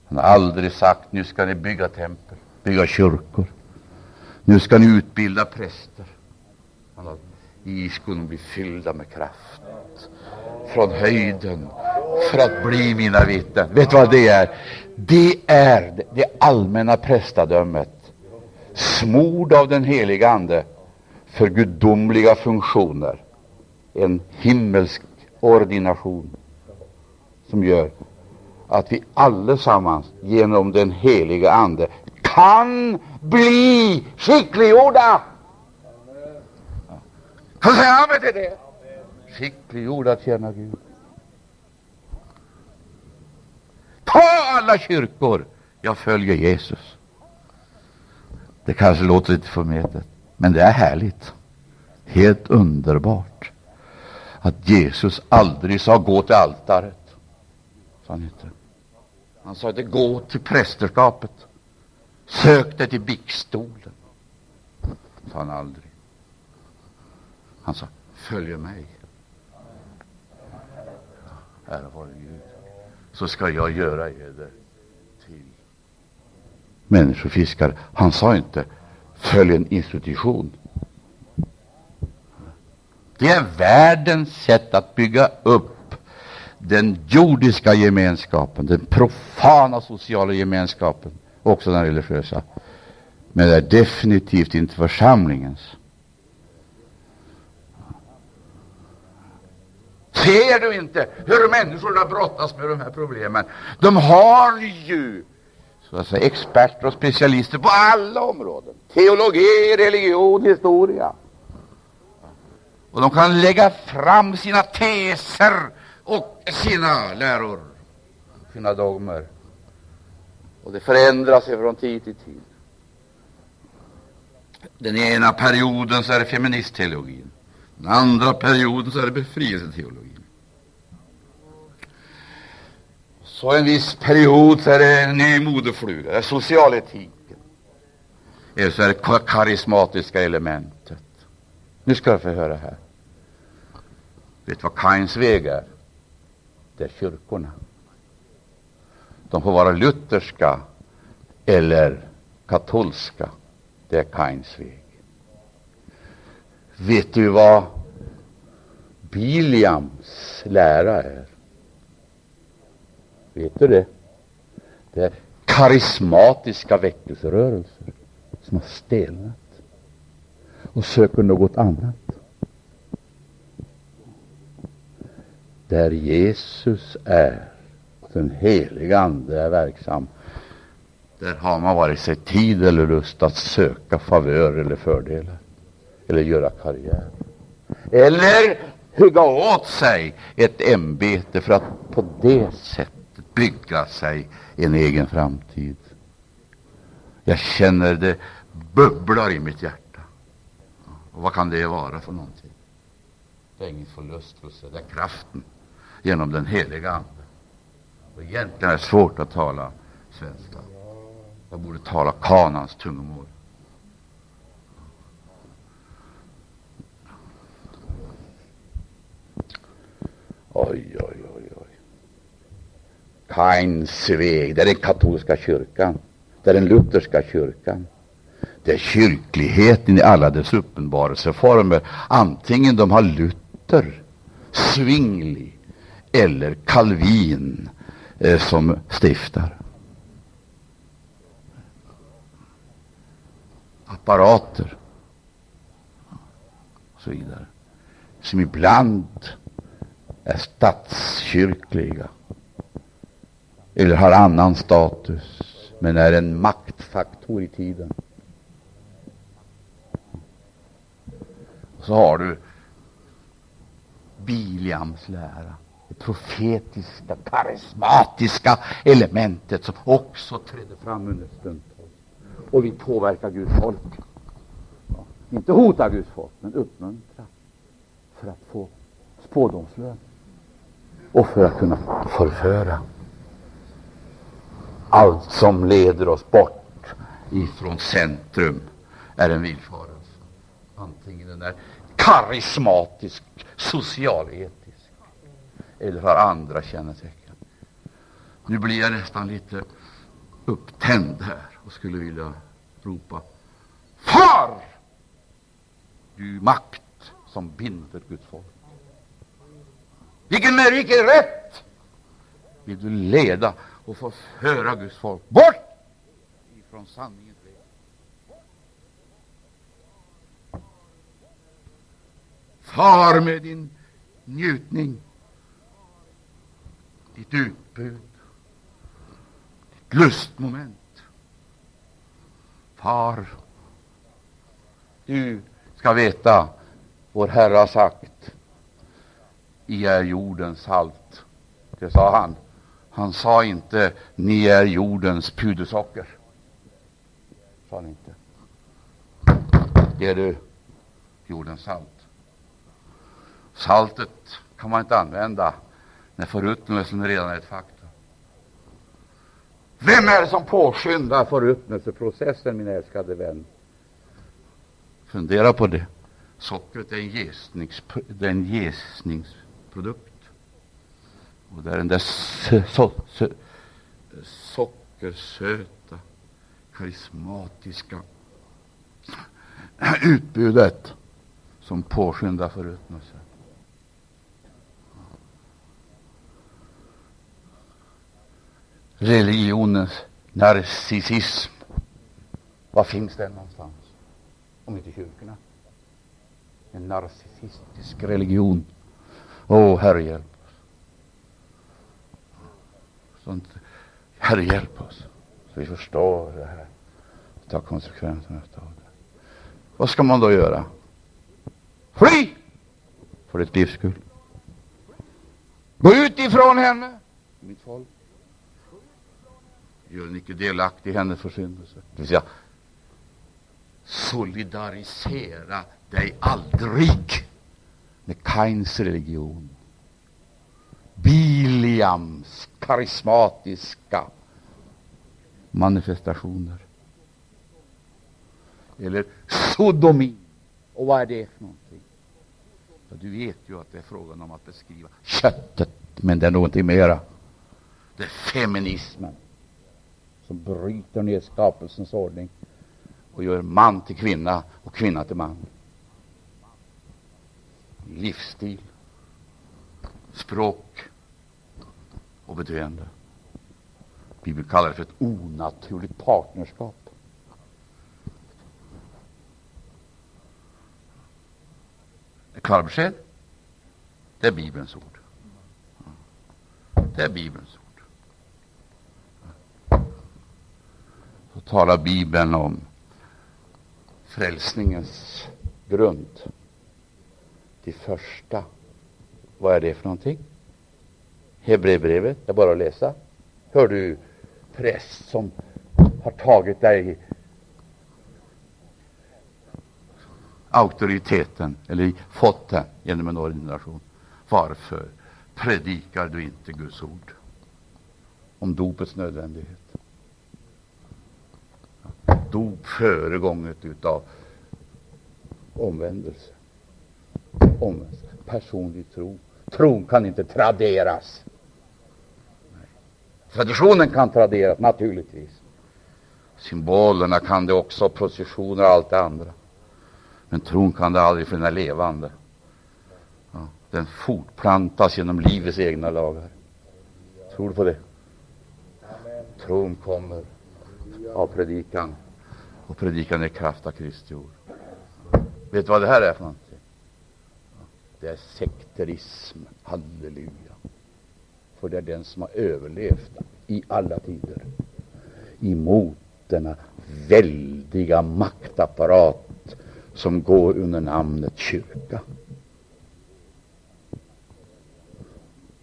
Han har aldrig sagt nu ska ni bygga tempel, bygga kyrkor. Nu ska ni utbilda präster. Han har, bli fyllda med kraft från höjden för att bli mina vittnen. Vet du vad det är? Det är det allmänna prästadömet smord av den heliga Ande för gudomliga funktioner. en himmelsk ordination som gör att vi allesammans genom den heliga Ande kan bli skickliggjorda. Så säger han amen till det? Skickliggjorda att tjäna Gud. Ta alla kyrkor. Jag följer Jesus. Det kanske låter lite förmätet, men det är härligt. Helt underbart att Jesus aldrig sa gå till altaret. Sa han inte. Han sa inte gå till prästerskapet. Sök dig till bikstolen. Sa han aldrig. Han sa följ mig. Ära vare Gud. Så ska jag göra eder till människofiskare. Han sa inte följ en institution. Det är världens sätt att bygga upp den jordiska gemenskapen, den profana sociala gemenskapen, också den religiösa. Men det är definitivt inte församlingens. Ser du inte hur människorna brottas med de här problemen? De har ju så att säga, experter och specialister på alla områden. Teologi, religion, historia. Och de kan lägga fram sina teser och sina läror, sina dogmer. Och det förändras från tid till tid. Den ena perioden så är det feministteologin. Den andra perioden så är det befrielseteologin. Så en viss period så är det en ny modefluga, det är socialetiken. Eller så är det karismatiska elementet. Nu ska jag få höra här. Vet du vad Kains väg är? Det är kyrkorna. De får vara lutherska eller katolska. Det är Kains väg. Vet du vad Biliams lära är? Vet du det? Det är karismatiska väckelserörelser som har stelnat och söker något annat. Där Jesus är, den heliga Ande är verksam, där har man vare sig tid eller lust att söka favör eller fördelar eller göra karriär eller hugga åt sig ett ämbete för att på det sättet bygga sig en egen framtid. Jag känner det bubblar i mitt hjärta. Och vad kan det vara för någonting? Det är ingen förlustelse, det är kraften genom den heliga Ande. Och egentligen är det svårt att tala svenska. Jag borde tala kanans tungomål. Oj, oj, oj, oj. Kain väg, det är den katolska kyrkan. Det är den lutherska kyrkan. Det är kyrkligheten i alla dess uppenbarelseformer, antingen de har Luther, Zwingli eller Calvin eh, som stiftar. Apparater och så vidare, som ibland är statskyrkliga eller har annan status, men är en maktfaktor i tiden. Så har du Biliams lära, det profetiska, karismatiska elementet som också trädde fram under stundtal och vill påverka Guds folk. Ja, inte hota Guds folk, men uppmuntra för att få spådomslön och för att kunna förföra allt som leder oss bort ifrån centrum är en villfarelse. Antingen den är karismatisk, socialetisk eller har andra kännetecken. Nu blir jag nästan lite upptänd här och skulle vilja ropa Far! Du makt som binder Guds folk. Vilken med vilken rätt vill du leda och få höra Guds folk bort ifrån sanningens väg? Far med din njutning, ditt utbud, ditt lustmoment. Far, du ska veta, vår Herre har sagt, i är jordens salt. Det sa han. Han sa inte, ni är jordens pudersocker. Sa han inte. Det är du, jordens salt. Saltet kan man inte använda när förruttnelsen redan är ett faktum. Vem är det som påskyndar förruttnelseprocessen, min älskade vän? Fundera på det. Sockret är en, jäsnings, det är en produkt. Och det är den där so, so, sockersöta, karismatiska utbudet som påskyndar förruttnelsen. Religionens narcissism, var finns den någonstans? Om inte i kyrkorna. En narcissistisk religion. Åh, oh, Herre hjälp oss. Sånt. Herre hjälp oss, så vi förstår det här. Ta konsekvenserna av det. Vad ska man då göra? Fly! För ditt livs skull. Gå ut ifrån henne, mitt folk. Gör en icke delaktig i hennes försyndelse. Det vill säga, solidarisera dig aldrig med Kains religion. Biliams karismatiska manifestationer eller sodomi. Och vad är det för någonting? För du vet ju att det är frågan om att beskriva köttet, men det är någonting mera. Det är feminismen som bryter ner skapelsens ordning och gör man till kvinna och kvinna till man. Livsstil, språk och beteende. Bibeln kallar det för ett onaturligt partnerskap. Klar besked. Det är Bibelns ord. Det är Bibelns ord. Så talar Bibeln om frälsningens grund. Det första. Vad är det för någonting? Hebreerbrevet, det är bara att läsa. Hör du präst som har tagit dig auktoriteten, eller fått den genom en ordination. Varför predikar du inte Guds ord om dopets nödvändighet? Dop föregånget utav omvändelse om Personlig tro. Tron kan inte traderas. Traditionen kan traderas, naturligtvis. Symbolerna kan det också, processioner och allt det andra. Men tron kan det aldrig, för den är levande. Ja, den fortplantas genom livets egna lagar. Tror du på det? Tron kommer av predikan, och predikan är kraft av Kristi ord. Vet du vad det här är för något? Det är sekterism. Halleluja. För det är den som har överlevt i alla tider emot denna väldiga maktapparat som går under namnet kyrka.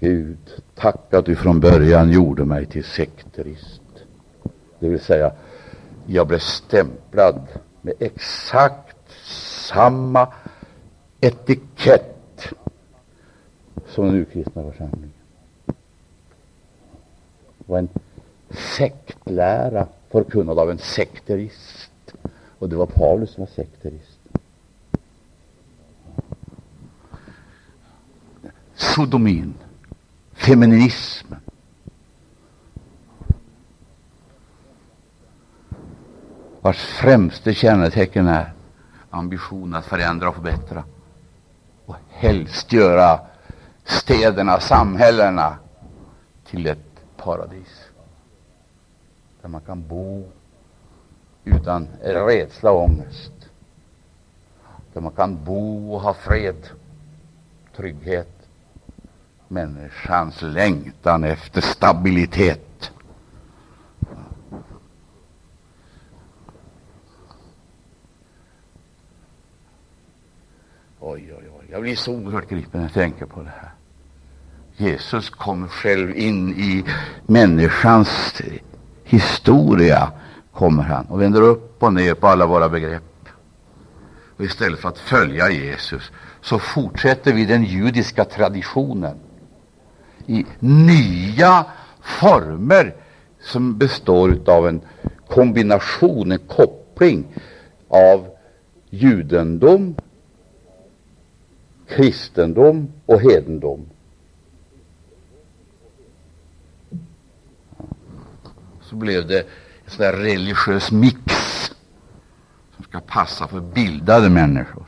Gud, tack att du från början gjorde mig till sekterist. Det vill säga, jag blev stämplad med exakt samma etikett som den urkristna församlingen. Det var en sektlära förkunnad av en sekterist. Och det var Paulus som var sekterist. sodomin, feminismen. vars främste kännetecken är ambition att förändra och förbättra och helst göra städerna, samhällena till ett paradis där man kan bo utan rädsla och ångest, där man kan bo och ha fred, trygghet människans längtan efter stabilitet. Oj, oj. Jag blir så oerhört gripen när jag tänker på det här. Jesus kom själv in i människans historia, kommer han och vänder upp och ner på alla våra begrepp. Och istället för att följa Jesus så fortsätter vi den judiska traditionen i nya former som består av en kombination, en koppling av judendom, kristendom och hedendom. Så blev det en sån där religiös mix som ska passa för bildade människor,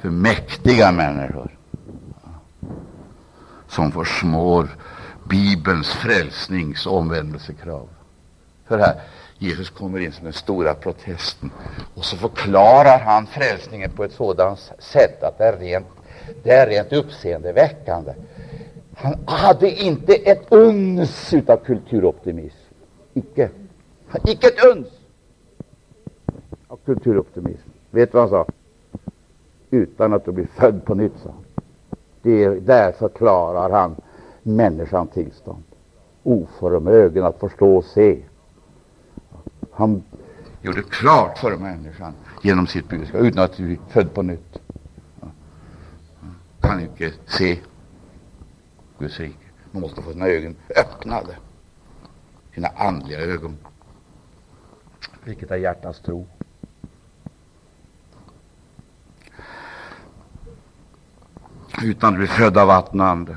för mäktiga människor som försmår Bibelns frälsnings och omvändelsekrav. För här, Jesus kommer in som den stora protesten och så förklarar han frälsningen på ett sådant sätt att det är rent, det är rent uppseendeväckande. Han hade inte ett uns av kulturoptimism. Icke. Icke ett uns av kulturoptimism. Vet du vad han sa? Utan att du blir född på nytt, sa han. Det, där förklarar han människans tillstånd. Oförmögen att förstå och se. Han gjorde klart för människan genom sitt budskap, utan att bli född på nytt. Kan inte se Guds rike. Man måste få sina ögon öppnade, sina andliga ögon. Vilket är hjärtats tro. utan att bli född av vatten och ande.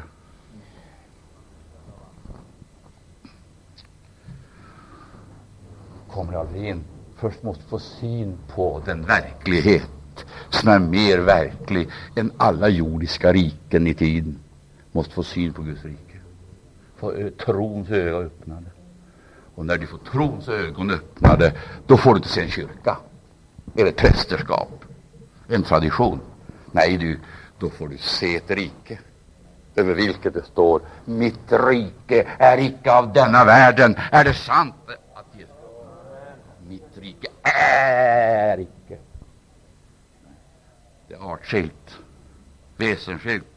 Kommer aldrig in. Först måste få syn på den verklighet som är mer verklig än alla jordiska riken i tiden. Måste få syn på Guds rike. Få eh, trons ögon öppnade. Och när du får trons ögon öppnade, då får du inte se en kyrka eller ett prästerskap, en tradition. Nej, du, då får du se ett rike över vilket det står Mitt rike är icke av denna världen. Är det sant? att Jesus, Mitt rike är icke. Artskilt, väsensskilt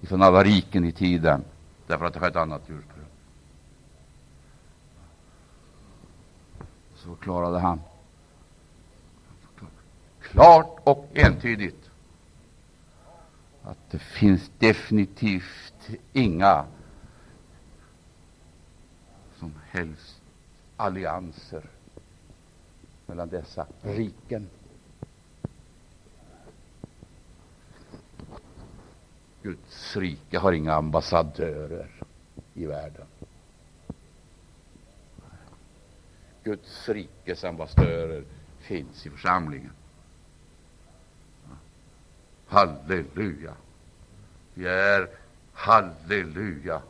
ifrån alla riken i tiden, därför att det har ett annat ursprung. Så förklarade han klart och entydigt att det finns definitivt inga som helst allianser mellan dessa riken. Guds rike har inga ambassadörer i världen. Guds rikes ambassadörer finns i församlingen. Halleluja. Vi är, halleluja,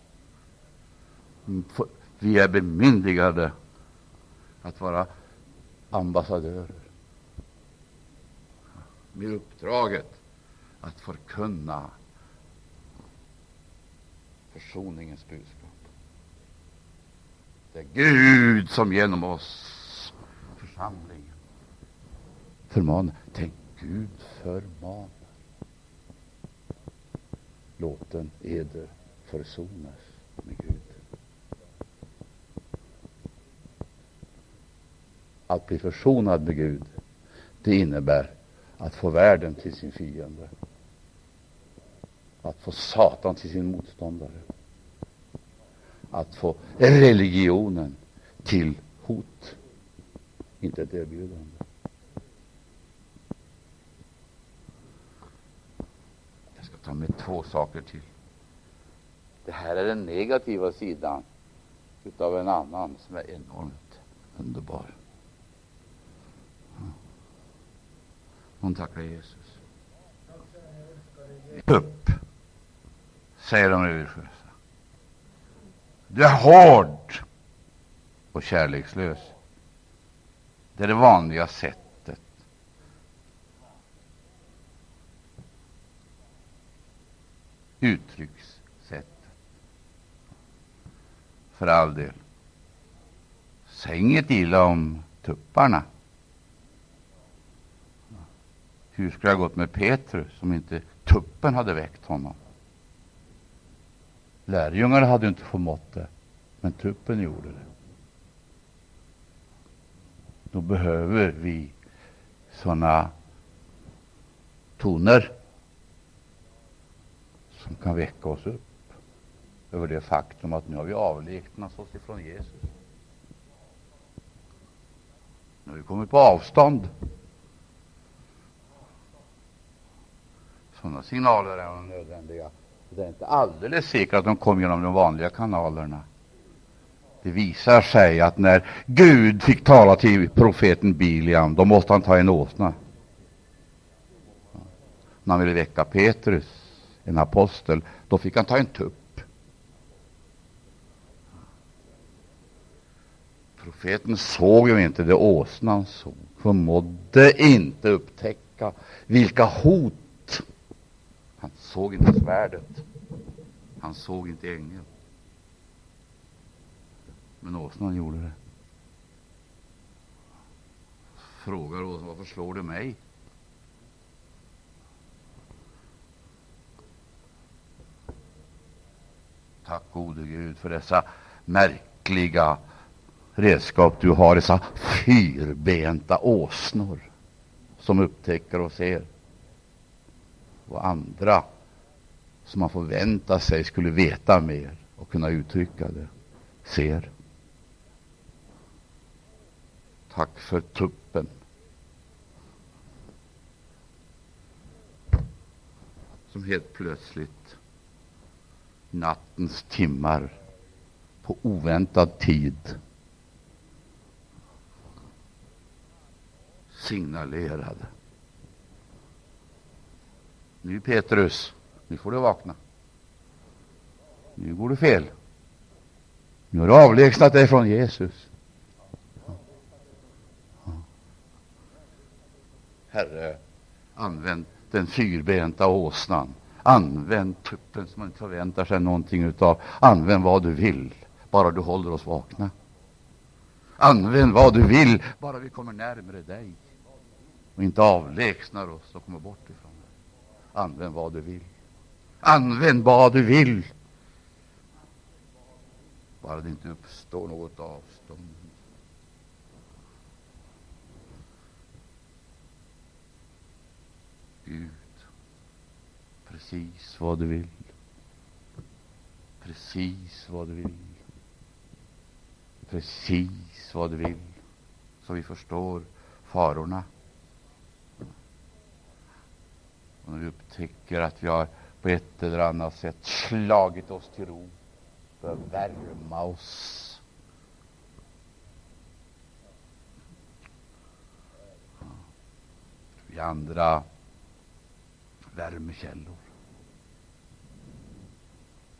vi är bemyndigade att vara ambassadörer med uppdraget att förkunna försoningens budskap. Det är Gud som genom oss, församlingen, förmanar. Tänk, Gud förmanar låten eder försonas med Gud. Att bli försonad med Gud, det innebär att få världen till sin fiende, att få Satan till sin motståndare, att få religionen till hot, inte ett erbjudande. jag ska ta med två saker till. Det här är den negativa sidan utav en annan som är enormt underbar. Hon tackar Jesus. Upp, säger de religiösa. Du är hård och kärlekslös. Det är det vanliga sättet uttryckssättet. för all del. Säg inget illa om tupparna. Hur skulle det ha gått med Petrus om inte tuppen hade väckt honom? Lärjungarna hade inte förmått det, men tuppen gjorde det. Då behöver vi sådana toner som kan väcka oss upp över det faktum att nu har vi avlägsnat oss ifrån Jesus. Nu har vi kommit på avstånd. Sådana signaler är nödvändiga. Det är inte alldeles säkert att de kom genom de vanliga kanalerna. Det visar sig att när Gud fick tala till profeten Biliam, då måste han ta en åsna. När han ville väcka Petrus, en apostel, då fick han ta en tupp. Profeten såg ju inte det åsnan såg, förmådde inte upptäcka vilka hot. Han såg inte svärdet, han såg inte ängeln. Men åsnan gjorde det. Frågar åsnan, varför slår du mig? Tack gode Gud för dessa märkliga redskap du har, dessa fyrbenta åsnor som upptäcker och ser och andra som man förväntar sig skulle veta mer och kunna uttrycka det, ser. Tack för tuppen. Som helt plötsligt, nattens timmar, på oväntad tid signalerade. Nu Petrus, nu får du vakna. Nu går du fel. Nu har du avlägsnat dig från Jesus. Herre, använd den fyrbenta åsnan. Använd tuppen som man inte förväntar sig någonting utav. Använd vad du vill, bara du håller oss vakna. Använd vad du vill, bara vi kommer närmare dig och inte avlägsnar oss och kommer bort ifrån dig. Använd vad du vill. Använd vad du vill. Bara det inte uppstår något avstånd. Gud, precis vad du vill. Precis vad du vill. Precis vad du vill. Så vi förstår farorna. Och när vi upptäcker att vi har på ett eller annat sätt slagit oss till ro för att värma oss vi andra värmekällor.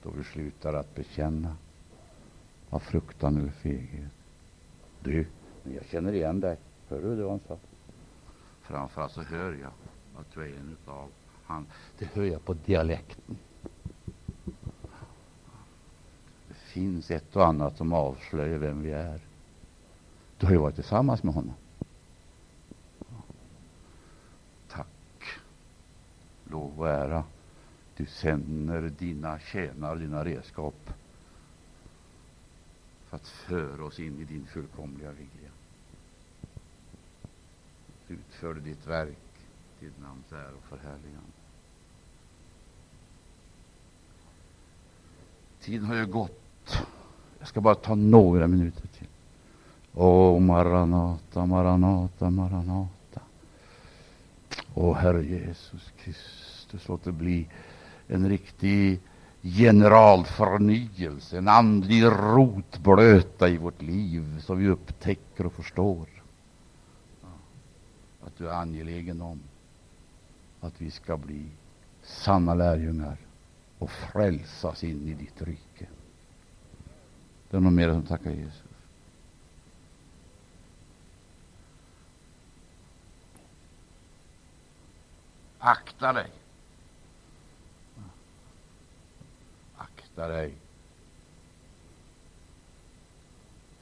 Då vi slutar att bekänna av fruktan eller feghet. Du, jag känner igen dig. Hör du det han sa? Framförallt så hör jag att du är en utav han. Det hör jag på dialekten. Det finns ett och annat som avslöjar vem vi är. Du har ju varit tillsammans med honom. Tack, lov och ära. Du sänder dina tjänare, dina redskap för att föra oss in i din fullkomliga vilja. Utför ditt verk ditt namns ära och förhärligande. Tiden har ju gått. Jag ska bara ta några minuter till. Åh, Maranata, Maranata, Maranata. Åh, Herre Jesus Kristus, låt det bli en riktig generalförnyelse, en andlig rotblöta i vårt liv, så vi upptäcker och förstår att du är angelägen om att vi ska bli sanna lärjungar och frälsas in i ditt rike. Det är någon mer som tackar Jesus. Akta dig. Akta dig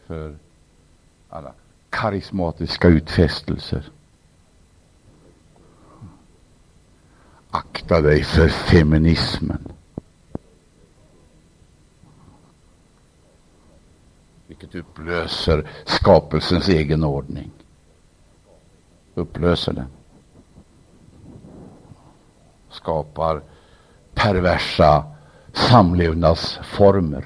för alla karismatiska utfästelser. Akta dig för feminismen. Vilket upplöser skapelsens egen ordning. Upplöser den. Skapar perversa samlevnadsformer.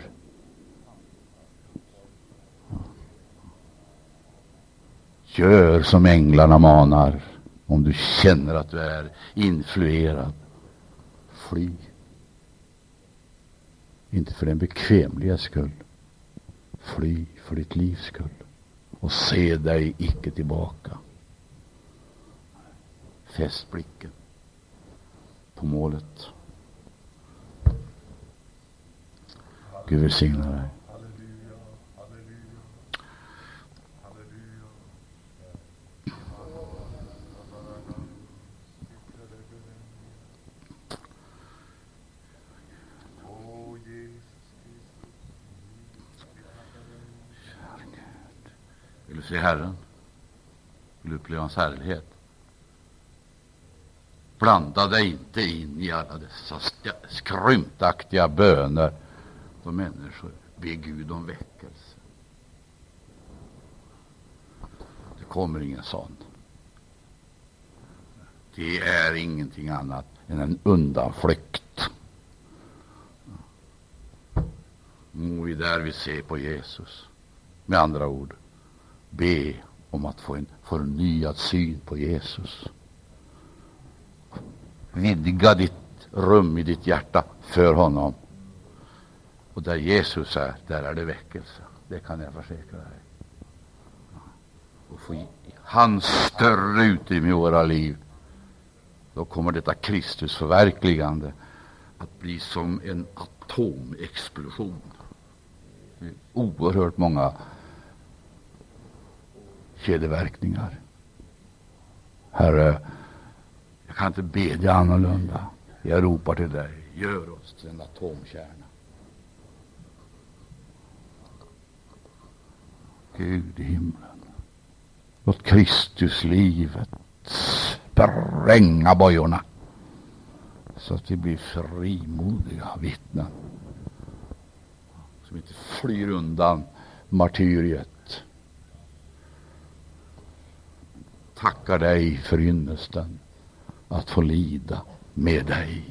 Gör som änglarna manar om du känner att du är influerad. Fly. Inte för den bekvämliga skull. Fly för ditt livs skull. Och se dig icke tillbaka. Fäst blicken på målet. Gud välsigne dig. Vill du se Herren? Vill du uppleva hans härlighet? Blanda dig inte in i alla dessa skrymtaktiga böner då människor ber Gud om väckelse. Det kommer ingen sån. Det är ingenting annat än en undanflykt. Må vi därvid ser på Jesus. Med andra ord, be om att få en förnyad syn på Jesus. Vidga ditt rum i ditt hjärta för honom. Och där Jesus är, där är det väckelse. Det kan jag försäkra dig. Och få hans större utrymme i våra liv. Då kommer detta Kristusförverkligande att bli som en atomexplosion. Oerhört många kedjeverkningar. Herre, jag kan inte bedja annorlunda. Jag ropar till dig, gör oss till en atomkärna. Gud i himlen, låt Kristuslivet spränga bojorna så att vi blir frimodiga vittnen som inte flyr undan martyriet tackar dig för ynnesten att få lida med dig.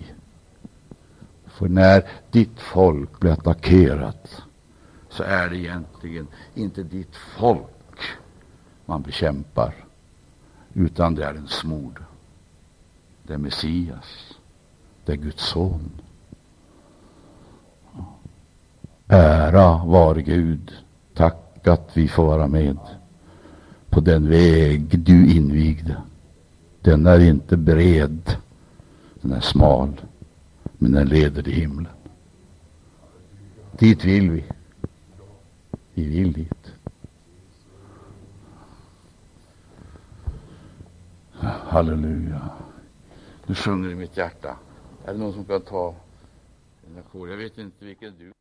För när ditt folk blir attackerat så är det egentligen inte ditt folk man bekämpar, utan det är en smord. Det är Messias. Det är Guds son. Ära var Gud. Tack att vi får vara med på den väg du invigde. Den är inte bred, den är smal, men den leder till himlen. Dit vill vi. Vi vill dit. Halleluja. Du sjunger i mitt hjärta. Är det någon som kan ta en ackord? Jag vet inte vilken du